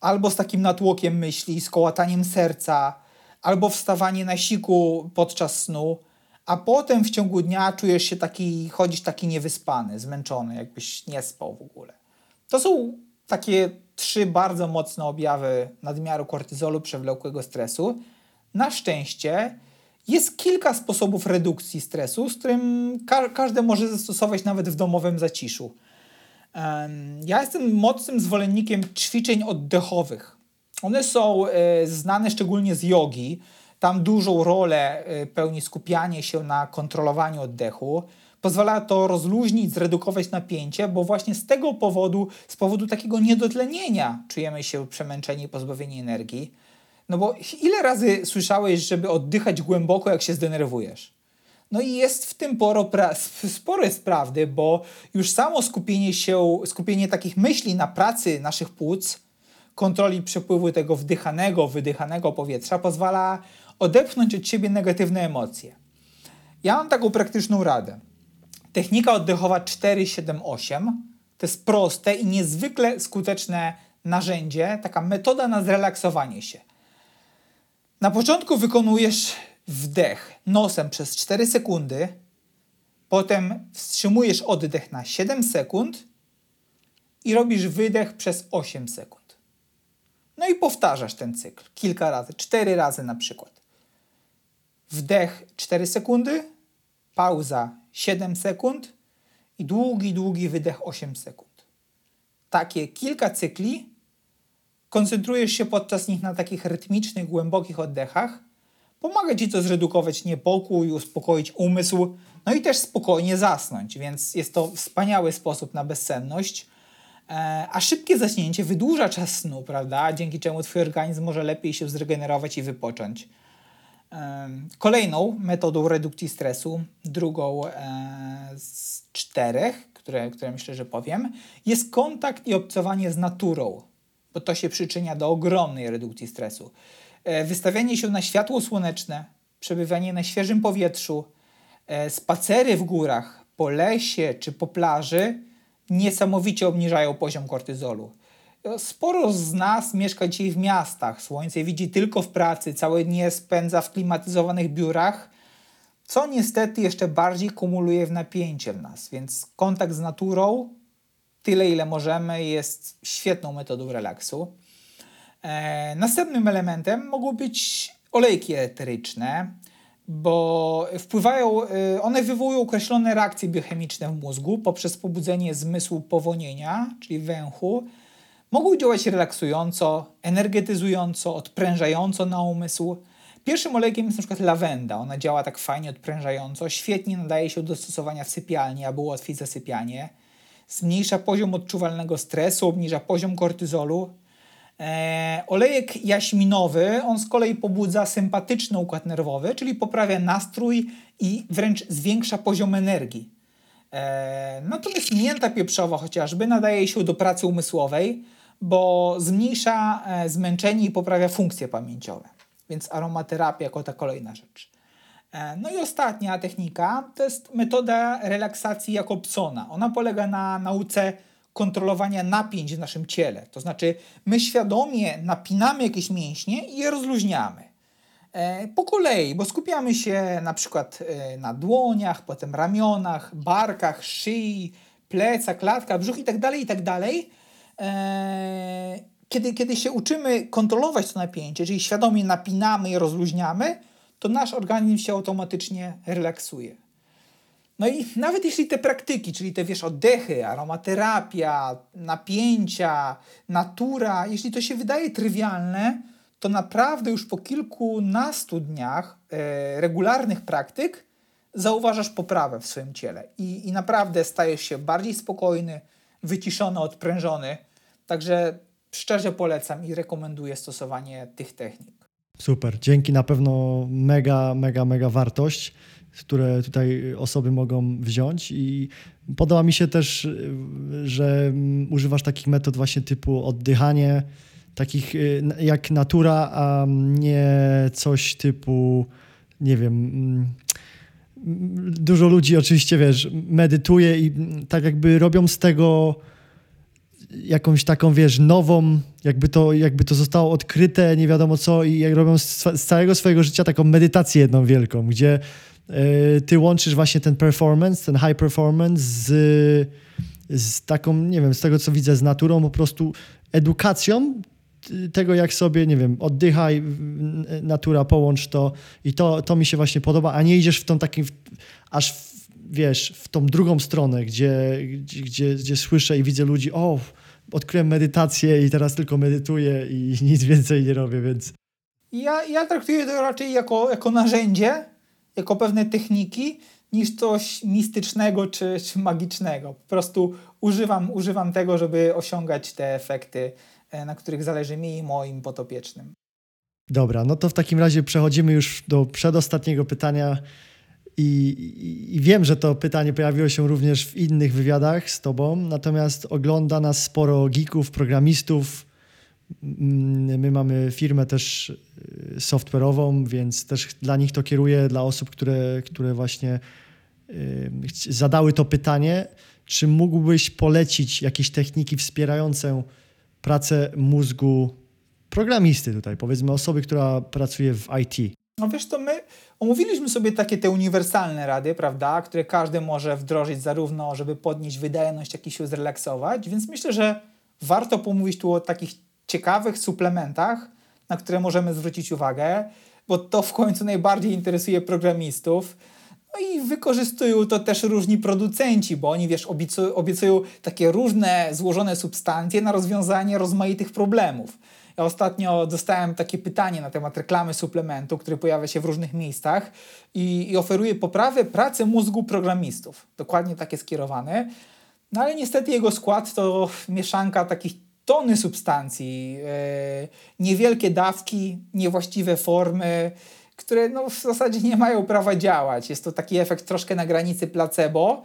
albo z takim natłokiem myśli, z kołataniem serca, albo wstawanie na siku podczas snu, a potem w ciągu dnia czujesz się taki, chodzisz taki niewyspany, zmęczony, jakbyś nie spał w ogóle. To są takie trzy bardzo mocne objawy nadmiaru kortyzolu, przewlekłego stresu. Na szczęście jest kilka sposobów redukcji stresu, z którym ka każdy może zastosować nawet w domowym zaciszu. Um, ja jestem mocnym zwolennikiem ćwiczeń oddechowych. One są e, znane szczególnie z jogi. Tam dużą rolę e, pełni skupianie się na kontrolowaniu oddechu. Pozwala to rozluźnić, zredukować napięcie, bo właśnie z tego powodu, z powodu takiego niedotlenienia czujemy się przemęczeni i pozbawieni energii. No bo ile razy słyszałeś, żeby oddychać głęboko, jak się zdenerwujesz? No i jest w tym sporo, sporo jest prawdy, bo już samo skupienie się, skupienie takich myśli na pracy naszych płuc, kontroli przepływu tego wdychanego, wydychanego powietrza pozwala odepchnąć od siebie negatywne emocje. Ja mam taką praktyczną radę. Technika oddechowa 478 to jest proste i niezwykle skuteczne narzędzie, taka metoda na zrelaksowanie się. Na początku wykonujesz wdech nosem przez 4 sekundy, potem wstrzymujesz oddech na 7 sekund i robisz wydech przez 8 sekund. No i powtarzasz ten cykl kilka razy, 4 razy na przykład. Wdech 4 sekundy, pauza 7 sekund i długi, długi wydech 8 sekund. Takie kilka cykli koncentrujesz się podczas nich na takich rytmicznych, głębokich oddechach, pomaga ci to zredukować niepokój, uspokoić umysł, no i też spokojnie zasnąć, więc jest to wspaniały sposób na bezsenność. E, a szybkie zaśnięcie wydłuża czas snu, prawda? Dzięki czemu twój organizm może lepiej się zregenerować i wypocząć. Kolejną metodą redukcji stresu, drugą e, z czterech, które, które myślę, że powiem, jest kontakt i obcowanie z naturą bo to się przyczynia do ogromnej redukcji stresu. E, wystawianie się na światło słoneczne, przebywanie na świeżym powietrzu, e, spacery w górach, po lesie czy po plaży niesamowicie obniżają poziom kortyzolu. E, sporo z nas mieszka dzisiaj w miastach, słońce widzi tylko w pracy, całe dnie spędza w klimatyzowanych biurach, co niestety jeszcze bardziej kumuluje w napięcie w nas, więc kontakt z naturą tyle, ile możemy, jest świetną metodą relaksu. E, następnym elementem mogą być olejki eteryczne, bo wpływają, e, one wywołują określone reakcje biochemiczne w mózgu poprzez pobudzenie zmysłu powonienia, czyli węchu. Mogą działać relaksująco, energetyzująco, odprężająco na umysł. Pierwszym olejkiem jest przykład lawenda. Ona działa tak fajnie odprężająco, świetnie nadaje się do stosowania w sypialni, aby ułatwić zasypianie zmniejsza poziom odczuwalnego stresu, obniża poziom kortyzolu. E, olejek jaśminowy, on z kolei pobudza sympatyczny układ nerwowy, czyli poprawia nastrój i wręcz zwiększa poziom energii. E, natomiast mięta pieprzowa chociażby nadaje się do pracy umysłowej, bo zmniejsza e, zmęczenie i poprawia funkcje pamięciowe. Więc aromaterapia jako ta kolejna rzecz. E, no i ostatnia technika to jest metoda relaksacji Jakobsona. Ona polega na nauce kontrolowania napięć w naszym ciele. To znaczy, my świadomie napinamy jakieś mięśnie i je rozluźniamy. E, po kolei, bo skupiamy się na przykład na dłoniach, potem ramionach, barkach, szyi, plecach, klatka, brzuch i tak dalej. Kiedy, kiedy się uczymy kontrolować to napięcie, czyli świadomie napinamy i rozluźniamy, to nasz organizm się automatycznie relaksuje. No i nawet jeśli te praktyki, czyli te wiesz, oddechy, aromaterapia, napięcia, natura, jeśli to się wydaje trywialne, to naprawdę już po kilkunastu dniach e, regularnych praktyk zauważasz poprawę w swoim ciele i, i naprawdę stajesz się bardziej spokojny, wyciszony, odprężony. Także szczerze polecam i rekomenduję stosowanie tych technik. Super, dzięki na pewno mega, mega, mega wartość, które tutaj osoby mogą wziąć i podoba mi się też, że używasz takich metod właśnie typu oddychanie, takich y, jak natura, a nie coś typu, nie wiem, mm, dużo ludzi oczywiście, wiesz, medytuje i tak jakby robią z tego jakąś taką, wiesz, nową, jakby to, jakby to zostało odkryte, nie wiadomo co i jak robią z, z całego swojego życia taką medytację jedną wielką, gdzie y, ty łączysz właśnie ten performance, ten high performance z, z taką, nie wiem, z tego co widzę, z naturą, po prostu edukacją tego, jak sobie, nie wiem, oddychaj, natura, połącz to i to, to mi się właśnie podoba, a nie idziesz w tą takim, aż w, wiesz, w tą drugą stronę, gdzie, gdzie, gdzie słyszę i widzę ludzi, o, odkryłem medytację i teraz tylko medytuję i <laughs> nic więcej nie robię, więc... Ja, ja traktuję to raczej jako, jako narzędzie, jako pewne techniki, niż coś mistycznego czy, czy magicznego. Po prostu używam, używam tego, żeby osiągać te efekty, e, na których zależy mi i moim potopiecznym. Dobra, no to w takim razie przechodzimy już do przedostatniego pytania. I, I, wiem, że to pytanie pojawiło się również w innych wywiadach z Tobą, natomiast ogląda nas sporo geeków, programistów. Mm, my mamy firmę też y, software'ową, więc też dla nich to kieruję, dla osób, które, które właśnie y, zadały to pytanie. Czy mógłbyś polecić jakieś techniki wspierające pracę mózgu programisty tutaj, powiedzmy osoby, która pracuje w IT? No wiesz, to my omówiliśmy sobie takie te uniwersalne rady, prawda, które każdy może wdrożyć zarówno, żeby podnieść wydajność, jak i się zrelaksować, więc myślę, że warto pomówić tu o takich ciekawych suplementach, na które możemy zwrócić uwagę, bo to w końcu najbardziej interesuje programistów. No i wykorzystują to też różni producenci, bo oni, wiesz, obiecują, obiecują takie różne złożone substancje na rozwiązanie rozmaitych problemów. Ostatnio dostałem takie pytanie na temat reklamy suplementu, który pojawia się w różnych miejscach i, i oferuje poprawę pracy mózgu programistów. Dokładnie takie skierowane. No ale niestety jego skład to mieszanka takich tony substancji, yy, niewielkie dawki, niewłaściwe formy, które no, w zasadzie nie mają prawa działać. Jest to taki efekt troszkę na granicy placebo,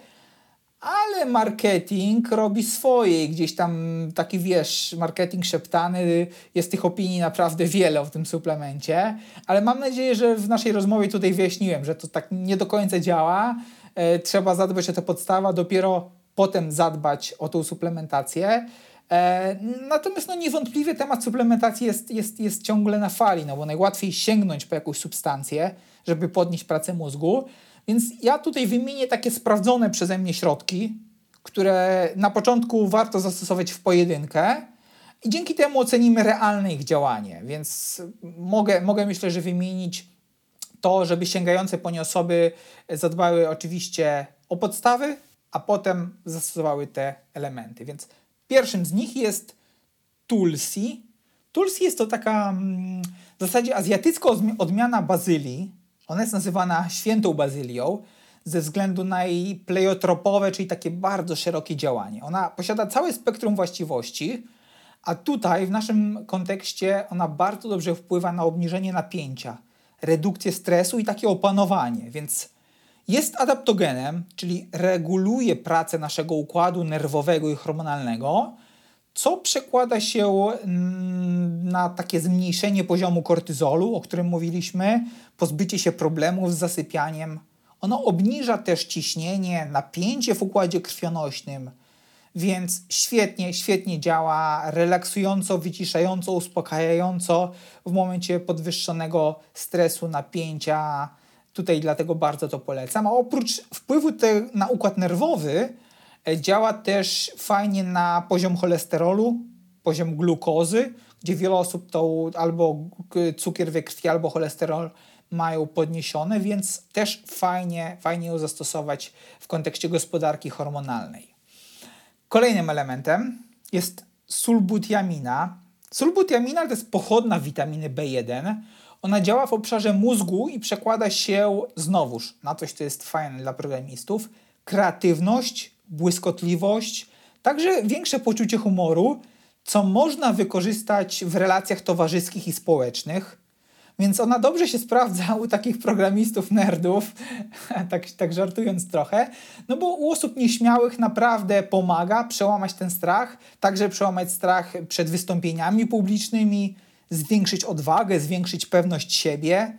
ale marketing robi swoje i gdzieś tam taki, wiesz, marketing szeptany, jest tych opinii naprawdę wiele o tym suplemencie, ale mam nadzieję, że w naszej rozmowie tutaj wyjaśniłem, że to tak nie do końca działa, e, trzeba zadbać o tę podstawę, dopiero potem zadbać o tą suplementację. E, natomiast no, niewątpliwie temat suplementacji jest, jest, jest ciągle na fali, no bo najłatwiej sięgnąć po jakąś substancję, żeby podnieść pracę mózgu, więc ja tutaj wymienię takie sprawdzone przeze mnie środki, które na początku warto zastosować w pojedynkę i dzięki temu ocenimy realne ich działanie. Więc mogę, mogę myślę, że wymienić to, żeby sięgające po nie osoby zadbały oczywiście o podstawy, a potem zastosowały te elementy. Więc pierwszym z nich jest Tulsi. Tulsi jest to taka mm, w zasadzie azjatycka odmiana bazylii, ona jest nazywana świętą bazylią ze względu na jej pleiotropowe, czyli takie bardzo szerokie działanie. Ona posiada całe spektrum właściwości, A tutaj w naszym kontekście ona bardzo dobrze wpływa na obniżenie napięcia, redukcję stresu i takie opanowanie, więc jest adaptogenem, czyli reguluje pracę naszego układu nerwowego i hormonalnego, co przekłada się mm, na takie zmniejszenie poziomu kortyzolu, o którym mówiliśmy, pozbycie się problemów z zasypianiem. Ono obniża też ciśnienie, napięcie w układzie krwionośnym, więc świetnie, świetnie działa, relaksująco, wyciszająco, uspokajająco w momencie podwyższonego stresu, napięcia. Tutaj dlatego bardzo to polecam. A oprócz wpływu te, na układ nerwowy, działa też fajnie na poziom cholesterolu, poziom glukozy, gdzie wiele osób to albo cukier we krwi, albo cholesterol mają podniesione, więc też fajnie, fajnie ją zastosować w kontekście gospodarki hormonalnej. Kolejnym elementem jest sulbutiamina. Sulbutiamina to jest pochodna witaminy B1. Ona działa w obszarze mózgu i przekłada się znowuż na coś, co jest fajne dla programistów. Kreatywność, błyskotliwość, także większe poczucie humoru, co można wykorzystać w relacjach towarzyskich i społecznych. Więc ona dobrze się sprawdza u takich programistów, nerdów, <laughs> tak, tak żartując trochę, no bo u osób nieśmiałych naprawdę pomaga przełamać ten strach, także przełamać strach przed wystąpieniami publicznymi, zwiększyć odwagę, zwiększyć pewność siebie.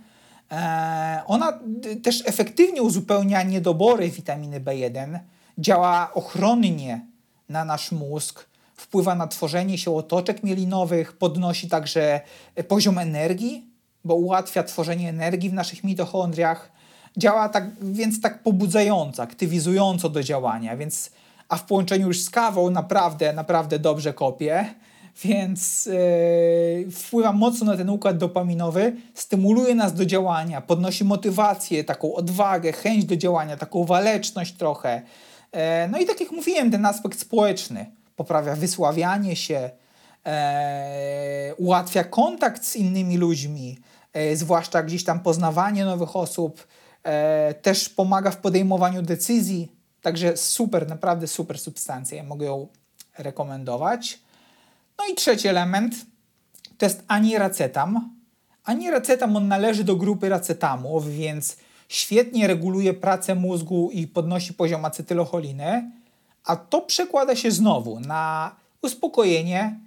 Eee, ona też efektywnie uzupełnia niedobory witaminy B1, działa ochronnie na nasz mózg, wpływa na tworzenie się otoczek mielinowych, podnosi także poziom energii bo ułatwia tworzenie energii w naszych mitochondriach. Działa tak, więc tak pobudzająco, aktywizująco do działania, więc a w połączeniu już z kawą naprawdę, naprawdę dobrze kopie, <laughs> więc yy, wpływa mocno na ten układ dopaminowy, stymuluje nas do działania, podnosi motywację, taką odwagę, chęć do działania, taką waleczność trochę. Yy, no i tak jak mówiłem, ten aspekt społeczny poprawia wysławianie się, yy, ułatwia kontakt z innymi ludźmi, E, zwłaszcza gdzieś tam poznawanie nowych osób, e, też pomaga w podejmowaniu decyzji. Także super, naprawdę super substancja. Ja mogę ją rekomendować. No i trzeci element to jest aniracetam. Aniracetam on należy do grupy racetamów, więc świetnie reguluje pracę mózgu i podnosi poziom acetylocholiny, a to przekłada się znowu na uspokojenie,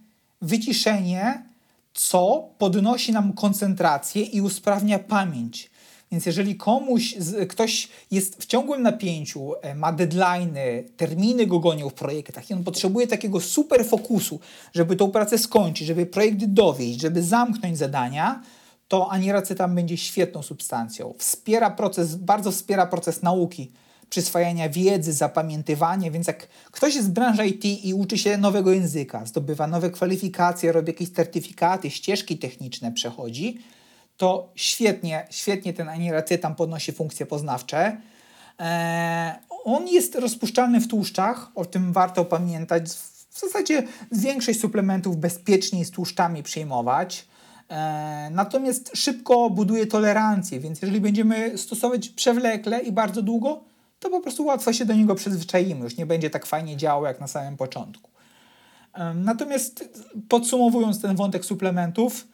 wyciszenie co podnosi nam koncentrację i usprawnia pamięć. Więc jeżeli komuś, ktoś jest w ciągłym napięciu, e, ma deadlines, terminy go gonią w projektach i on potrzebuje takiego super fokusu, żeby tą pracę skończyć, żeby projekt dowieść, żeby zamknąć zadania, to aniracetam będzie świetną substancją. Wspiera proces, bardzo wspiera proces nauki przyswajania wiedzy, zapamiętywania, więc jak ktoś jest z branży IT i uczy się nowego języka, zdobywa nowe kwalifikacje, robi jakieś certyfikaty, ścieżki techniczne przechodzi, to świetnie, świetnie ten aniracetam podnosi funkcje poznawcze. Eee, on jest rozpuszczalny w tłuszczach, o tym warto pamiętać. W zasadzie większość suplementów bezpieczniej z tłuszczami przyjmować. Eee, natomiast szybko buduje tolerancję, więc jeżeli będziemy stosować przewlekle i bardzo długo, to po prostu łatwo się do niego przyzwyczaimy, już nie będzie tak fajnie działał jak na samym początku. Natomiast podsumowując ten wątek suplementów,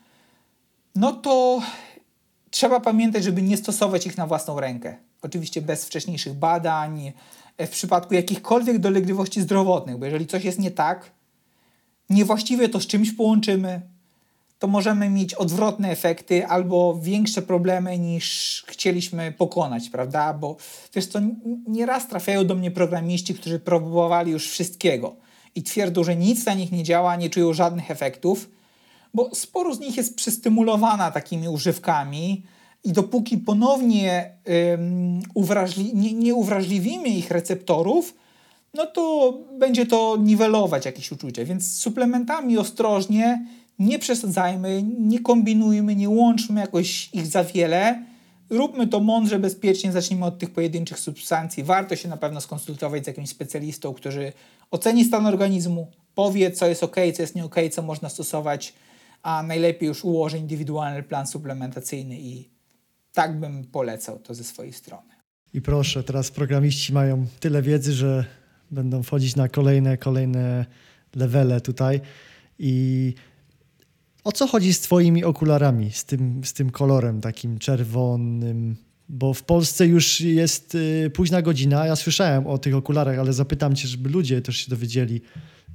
no to trzeba pamiętać, żeby nie stosować ich na własną rękę. Oczywiście bez wcześniejszych badań, w przypadku jakichkolwiek dolegliwości zdrowotnych, bo jeżeli coś jest nie tak, niewłaściwie to z czymś połączymy, to możemy mieć odwrotne efekty albo większe problemy niż chcieliśmy pokonać, prawda? Bo wiesz to nieraz trafiają do mnie programiści, którzy próbowali już wszystkiego i twierdzą, że nic na nich nie działa, nie czują żadnych efektów, bo sporo z nich jest przystymulowana takimi używkami i dopóki ponownie ym, uwrażli nie, nie uwrażliwimy ich receptorów, no to będzie to niwelować jakieś uczucia. Więc z suplementami ostrożnie, nie przesadzajmy, nie kombinujmy, nie łączmy jakoś ich za wiele. Róbmy to mądrze, bezpiecznie, zacznijmy od tych pojedynczych substancji. Warto się na pewno skonsultować z jakimś specjalistą, który oceni stan organizmu, powie, co jest ok, co jest nie ok, co można stosować, a najlepiej już ułoży indywidualny plan suplementacyjny i tak bym polecał to ze swojej strony. I proszę, teraz programiści mają tyle wiedzy, że będą wchodzić na kolejne, kolejne levele tutaj. I o co chodzi z twoimi okularami, z tym, z tym kolorem takim czerwonym? Bo w Polsce już jest y, późna godzina. Ja słyszałem o tych okularach, ale zapytam cię, żeby ludzie też się dowiedzieli.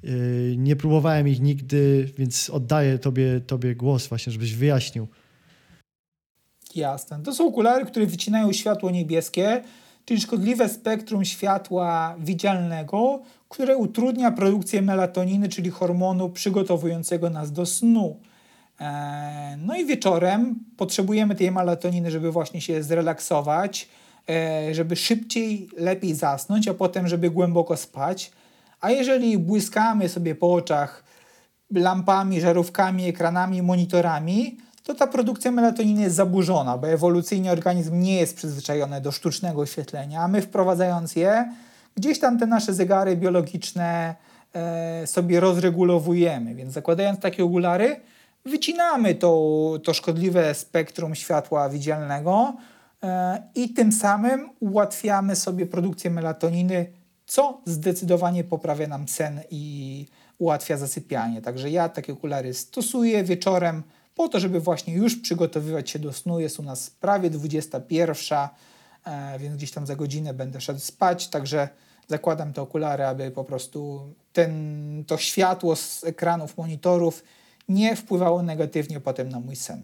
Y, nie próbowałem ich nigdy, więc oddaję tobie, tobie głos właśnie, żebyś wyjaśnił. Jasne. To są okulary, które wycinają światło niebieskie, czyli szkodliwe spektrum światła widzialnego, które utrudnia produkcję melatoniny, czyli hormonu przygotowującego nas do snu. E, no i wieczorem potrzebujemy tej melatoniny, żeby właśnie się zrelaksować, e, żeby szybciej, lepiej zasnąć, a potem, żeby głęboko spać. A jeżeli błyskamy sobie po oczach lampami, żarówkami, ekranami, monitorami, to ta produkcja melatoniny jest zaburzona, bo ewolucyjnie organizm nie jest przyzwyczajony do sztucznego oświetlenia, a my wprowadzając je, gdzieś tam te nasze zegary biologiczne e, sobie rozregulowujemy. Więc zakładając takie okulary, wycinamy to, to szkodliwe spektrum światła widzialnego e, i tym samym ułatwiamy sobie produkcję melatoniny, co zdecydowanie poprawia nam sen i ułatwia zasypianie. Także ja takie okulary stosuję wieczorem po to, żeby właśnie już przygotowywać się do snu. Jest u nas prawie 21, e, więc gdzieś tam za godzinę będę szedł spać, także zakładam te okulary, aby po prostu ten, to światło z ekranów, monitorów nie wpływało negatywnie potem na mój sen.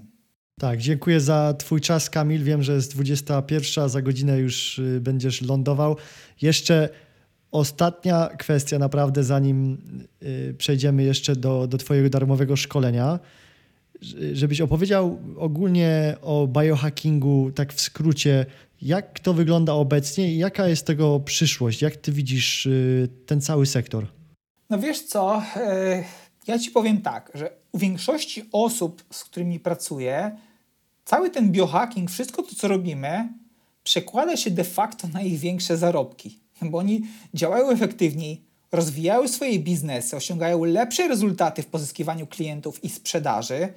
Tak, dziękuję za Twój czas, Kamil. Wiem, że jest 21, za godzinę już y, będziesz lądował. Jeszcze ostatnia kwestia, naprawdę, zanim y, przejdziemy jeszcze do, do Twojego darmowego szkolenia żebyś opowiedział ogólnie o biohackingu, tak w skrócie, jak to wygląda obecnie i jaka jest tego przyszłość? Jak ty widzisz y, ten cały sektor? No wiesz co, e, ja ci powiem tak, że u większości osób, z którymi pracuję, cały ten biohacking, wszystko to, co robimy, przekłada się de facto na ich większe zarobki, bo oni działają efektywniej, rozwijają swoje biznesy, osiągają lepsze rezultaty w pozyskiwaniu klientów i sprzedaży.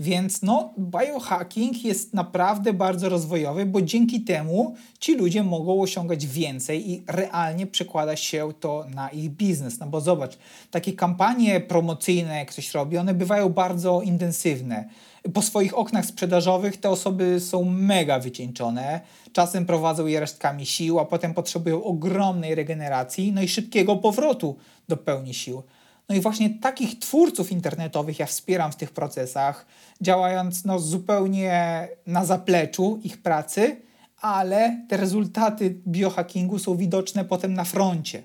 Więc no, biohacking jest naprawdę bardzo rozwojowy, bo dzięki temu ci ludzie mogą osiągać więcej i realnie przekłada się to na ich biznes. No bo zobacz, takie kampanie promocyjne, jak ktoś robi, one bywają bardzo intensywne. Po swoich oknach sprzedażowych te osoby są mega wycieńczone, czasem prowadzą je resztkami sił, a potem potrzebują ogromnej regeneracji, no i szybkiego powrotu do pełni sił. No i właśnie takich twórców internetowych ja wspieram w tych procesach, działając no, zupełnie na zapleczu ich pracy, ale te rezultaty biohackingu są widoczne potem na froncie.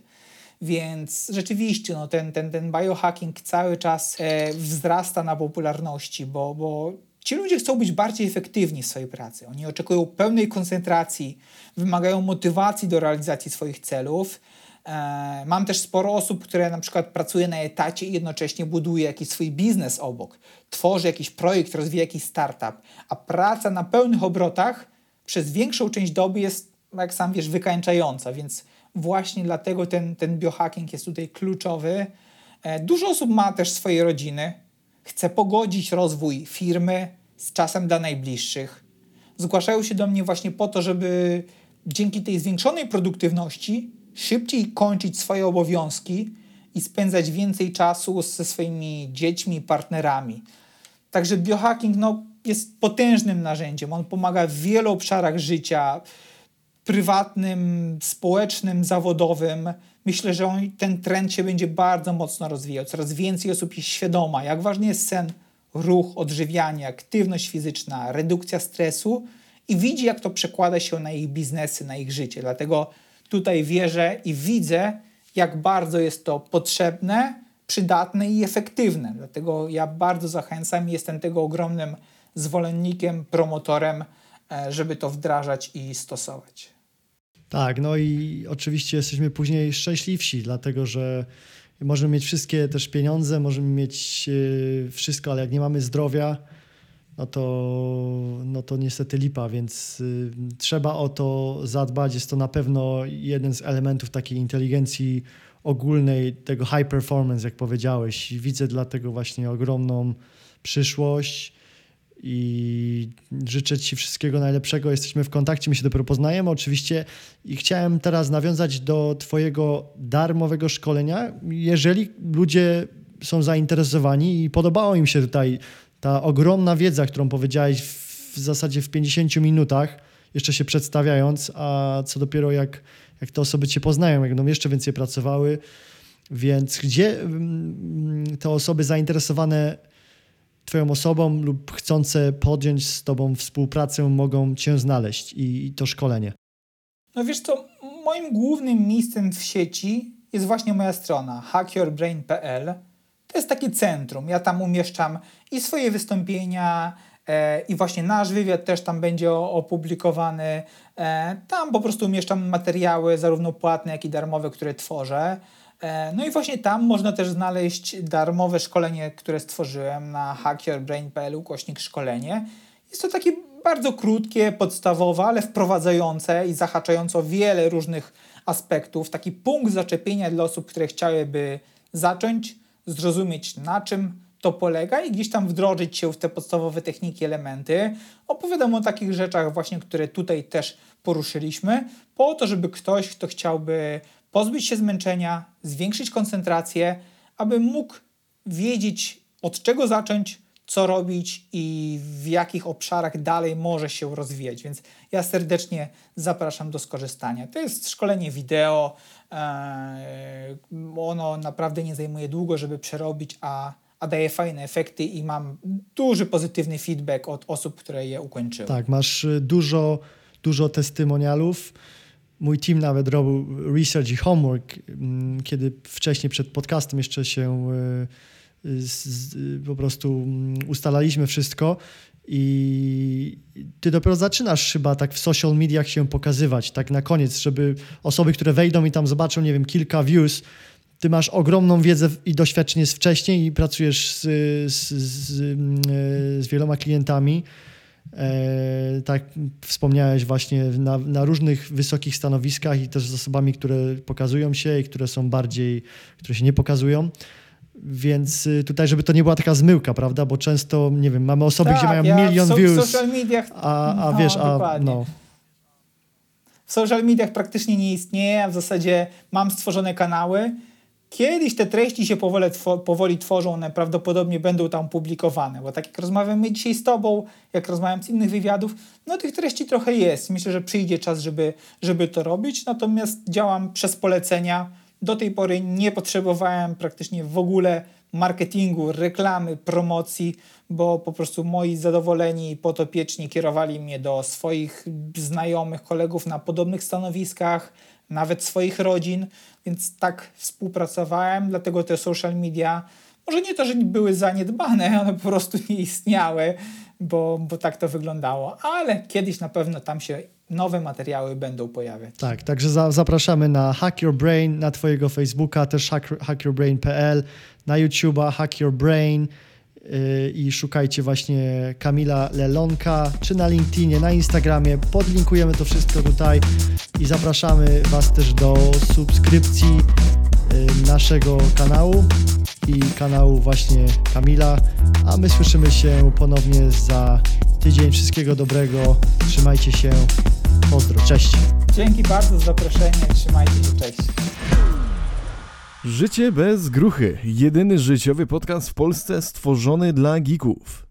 Więc rzeczywiście no, ten, ten, ten biohacking cały czas e, wzrasta na popularności, bo, bo ci ludzie chcą być bardziej efektywni w swojej pracy. Oni oczekują pełnej koncentracji, wymagają motywacji do realizacji swoich celów mam też sporo osób, które na przykład pracuje na etacie i jednocześnie buduje jakiś swój biznes obok, tworzy jakiś projekt, rozwija jakiś startup, a praca na pełnych obrotach przez większą część doby jest, jak sam wiesz, wykańczająca, więc właśnie dlatego ten, ten biohacking jest tutaj kluczowy. E, dużo osób ma też swoje rodziny, chce pogodzić rozwój firmy z czasem dla najbliższych. Zgłaszają się do mnie właśnie po to, żeby dzięki tej zwiększonej produktywności szybciej kończyć swoje obowiązki i spędzać więcej czasu ze swoimi dziećmi, partnerami. Także biohacking no, jest potężnym narzędziem. On pomaga w wielu obszarach życia prywatnym, społecznym, zawodowym. Myślę, że on, ten trend się będzie bardzo mocno rozwijał. Coraz więcej osób jest świadoma, jak ważny jest sen, ruch, odżywianie, aktywność fizyczna, redukcja stresu i widzi, jak to przekłada się na ich biznesy, na ich życie. Dlatego tutaj wierzę i widzę, jak bardzo jest to potrzebne, przydatne i efektywne. Dlatego ja bardzo zachęcam i jestem tego ogromnym zwolennikiem, promotorem, e, żeby to wdrażać i stosować. Tak, no i oczywiście jesteśmy później szczęśliwsi, dlatego że możemy mieć wszystkie też pieniądze, możemy mieć e, wszystko, ale jak nie mamy zdrowia, no to, no to niestety lipa, więc y, trzeba o to zadbać. Jest to na pewno jeden z elementów takiej inteligencji ogólnej, tego high performance, jak powiedziałeś. Widzę dlatego właśnie ogromną przyszłość i życzę Ci wszystkiego najlepszego. Jesteśmy w kontakcie, my się dopiero poznajemy oczywiście i chciałem teraz nawiązać do Twojego darmowego szkolenia. Jeżeli ludzie są zainteresowani i podobało im się tutaj ta ogromna wiedza, którą powiedziałeś w zasadzie w 50 minutach, jeszcze się przedstawiając, a co dopiero jak, jak te osoby cię poznają, jak będą jeszcze więcej pracowały. Więc gdzie mm, te osoby zainteresowane Twoją osobą lub chcące podjąć z Tobą współpracę mogą Cię znaleźć i, i to szkolenie? No wiesz co, moim głównym miejscem w sieci jest właśnie moja strona hackyourbrain.pl. To jest takie centrum. Ja tam umieszczam i swoje wystąpienia, e, i właśnie nasz wywiad też tam będzie opublikowany. E, tam po prostu umieszczam materiały, zarówno płatne, jak i darmowe, które tworzę. E, no i właśnie tam można też znaleźć darmowe szkolenie, które stworzyłem na hackyourbrain.pl ukośnik szkolenie. Jest to takie bardzo krótkie, podstawowe, ale wprowadzające i zahaczające wiele różnych aspektów. Taki punkt zaczepienia dla osób, które chciałyby zacząć, zrozumieć na czym to polega i gdzieś tam wdrożyć się w te podstawowe techniki, elementy. Opowiadam o takich rzeczach właśnie, które tutaj też poruszyliśmy, po to, żeby ktoś, kto chciałby pozbyć się zmęczenia, zwiększyć koncentrację, aby mógł wiedzieć od czego zacząć, co robić i w jakich obszarach dalej może się rozwijać. Więc ja serdecznie zapraszam do skorzystania. To jest szkolenie wideo. E, ono naprawdę nie zajmuje długo, żeby przerobić, a, a daje fajne efekty i mam duży pozytywny feedback od osób, które je ukończyły. Tak, masz y, dużo, dużo testymonialów mój team nawet robił research i homework, mm, kiedy wcześniej przed podcastem jeszcze się y, po prostu mm, ustalaliśmy wszystko i ty dopiero zaczynasz chyba tak w social mediach się pokazywać, tak na koniec, żeby osoby, które wejdą i tam zobaczą, nie wiem, kilka views, ty masz ogromną wiedzę i doświadczenie z wcześniej i pracujesz z, z, z, z wieloma klientami, E, tak wspomniałeś właśnie na, na, różnych wysokich stanowiskach i też z osobami, które pokazują się i które są bardziej, które się nie pokazują. Więc y, tutaj, żeby to nie była taka zmyłka, prawda? Bo często, nie wiem, mamy osoby, tak, gdzie mają ja milion views. W social mediach. A, a no, wiesz, a no. W social mediach praktycznie nie istnieje, a w zasadzie mam stworzone kanały Kiedyś te treści się powoli, powoli tworzą, one prawdopodobnie będą tam publikowane, bo tak jak rozmawiamy dzisiaj z Tobą, jak rozmawiam z innych wywiadów, no tych treści trochę jest. Myślę, że przyjdzie czas, żeby, żeby to robić, natomiast działam przez polecenia. Do tej pory nie potrzebowałem praktycznie w ogóle marketingu, reklamy, promocji, bo po prostu moi zadowoleni potopieczni kierowali mnie do swoich znajomych, kolegów na podobnych stanowiskach, nawet swoich rodzin, więc tak współpracowałem, dlatego te social media, może nie to, że były zaniedbane, <laughs> one po prostu nie istniały, bo, bo tak to wyglądało, ale kiedyś na pewno tam się nowe materiały będą pojawiać. Tak, także za, zapraszamy na Hack Your Brain, na Twojego Facebooka, też hack, hackyourbrain.pl, na YouTube'a Hack Your Brain, Y, i szukajcie właśnie Kamila Lelonka, czy na LinkedInie, na Instagramie. Podlinkujemy to wszystko tutaj i zapraszamy Was też do subskrypcji y, naszego kanału i kanału właśnie Kamila, a my słyszymy się ponownie za tydzień. Wszystkiego dobrego, trzymajcie się, pozdro, cześć. Dzięki bardzo za zaproszenie, trzymajcie się, cześć. Życie bez gruchy. Jedyny życiowy podcast w Polsce stworzony dla geeków.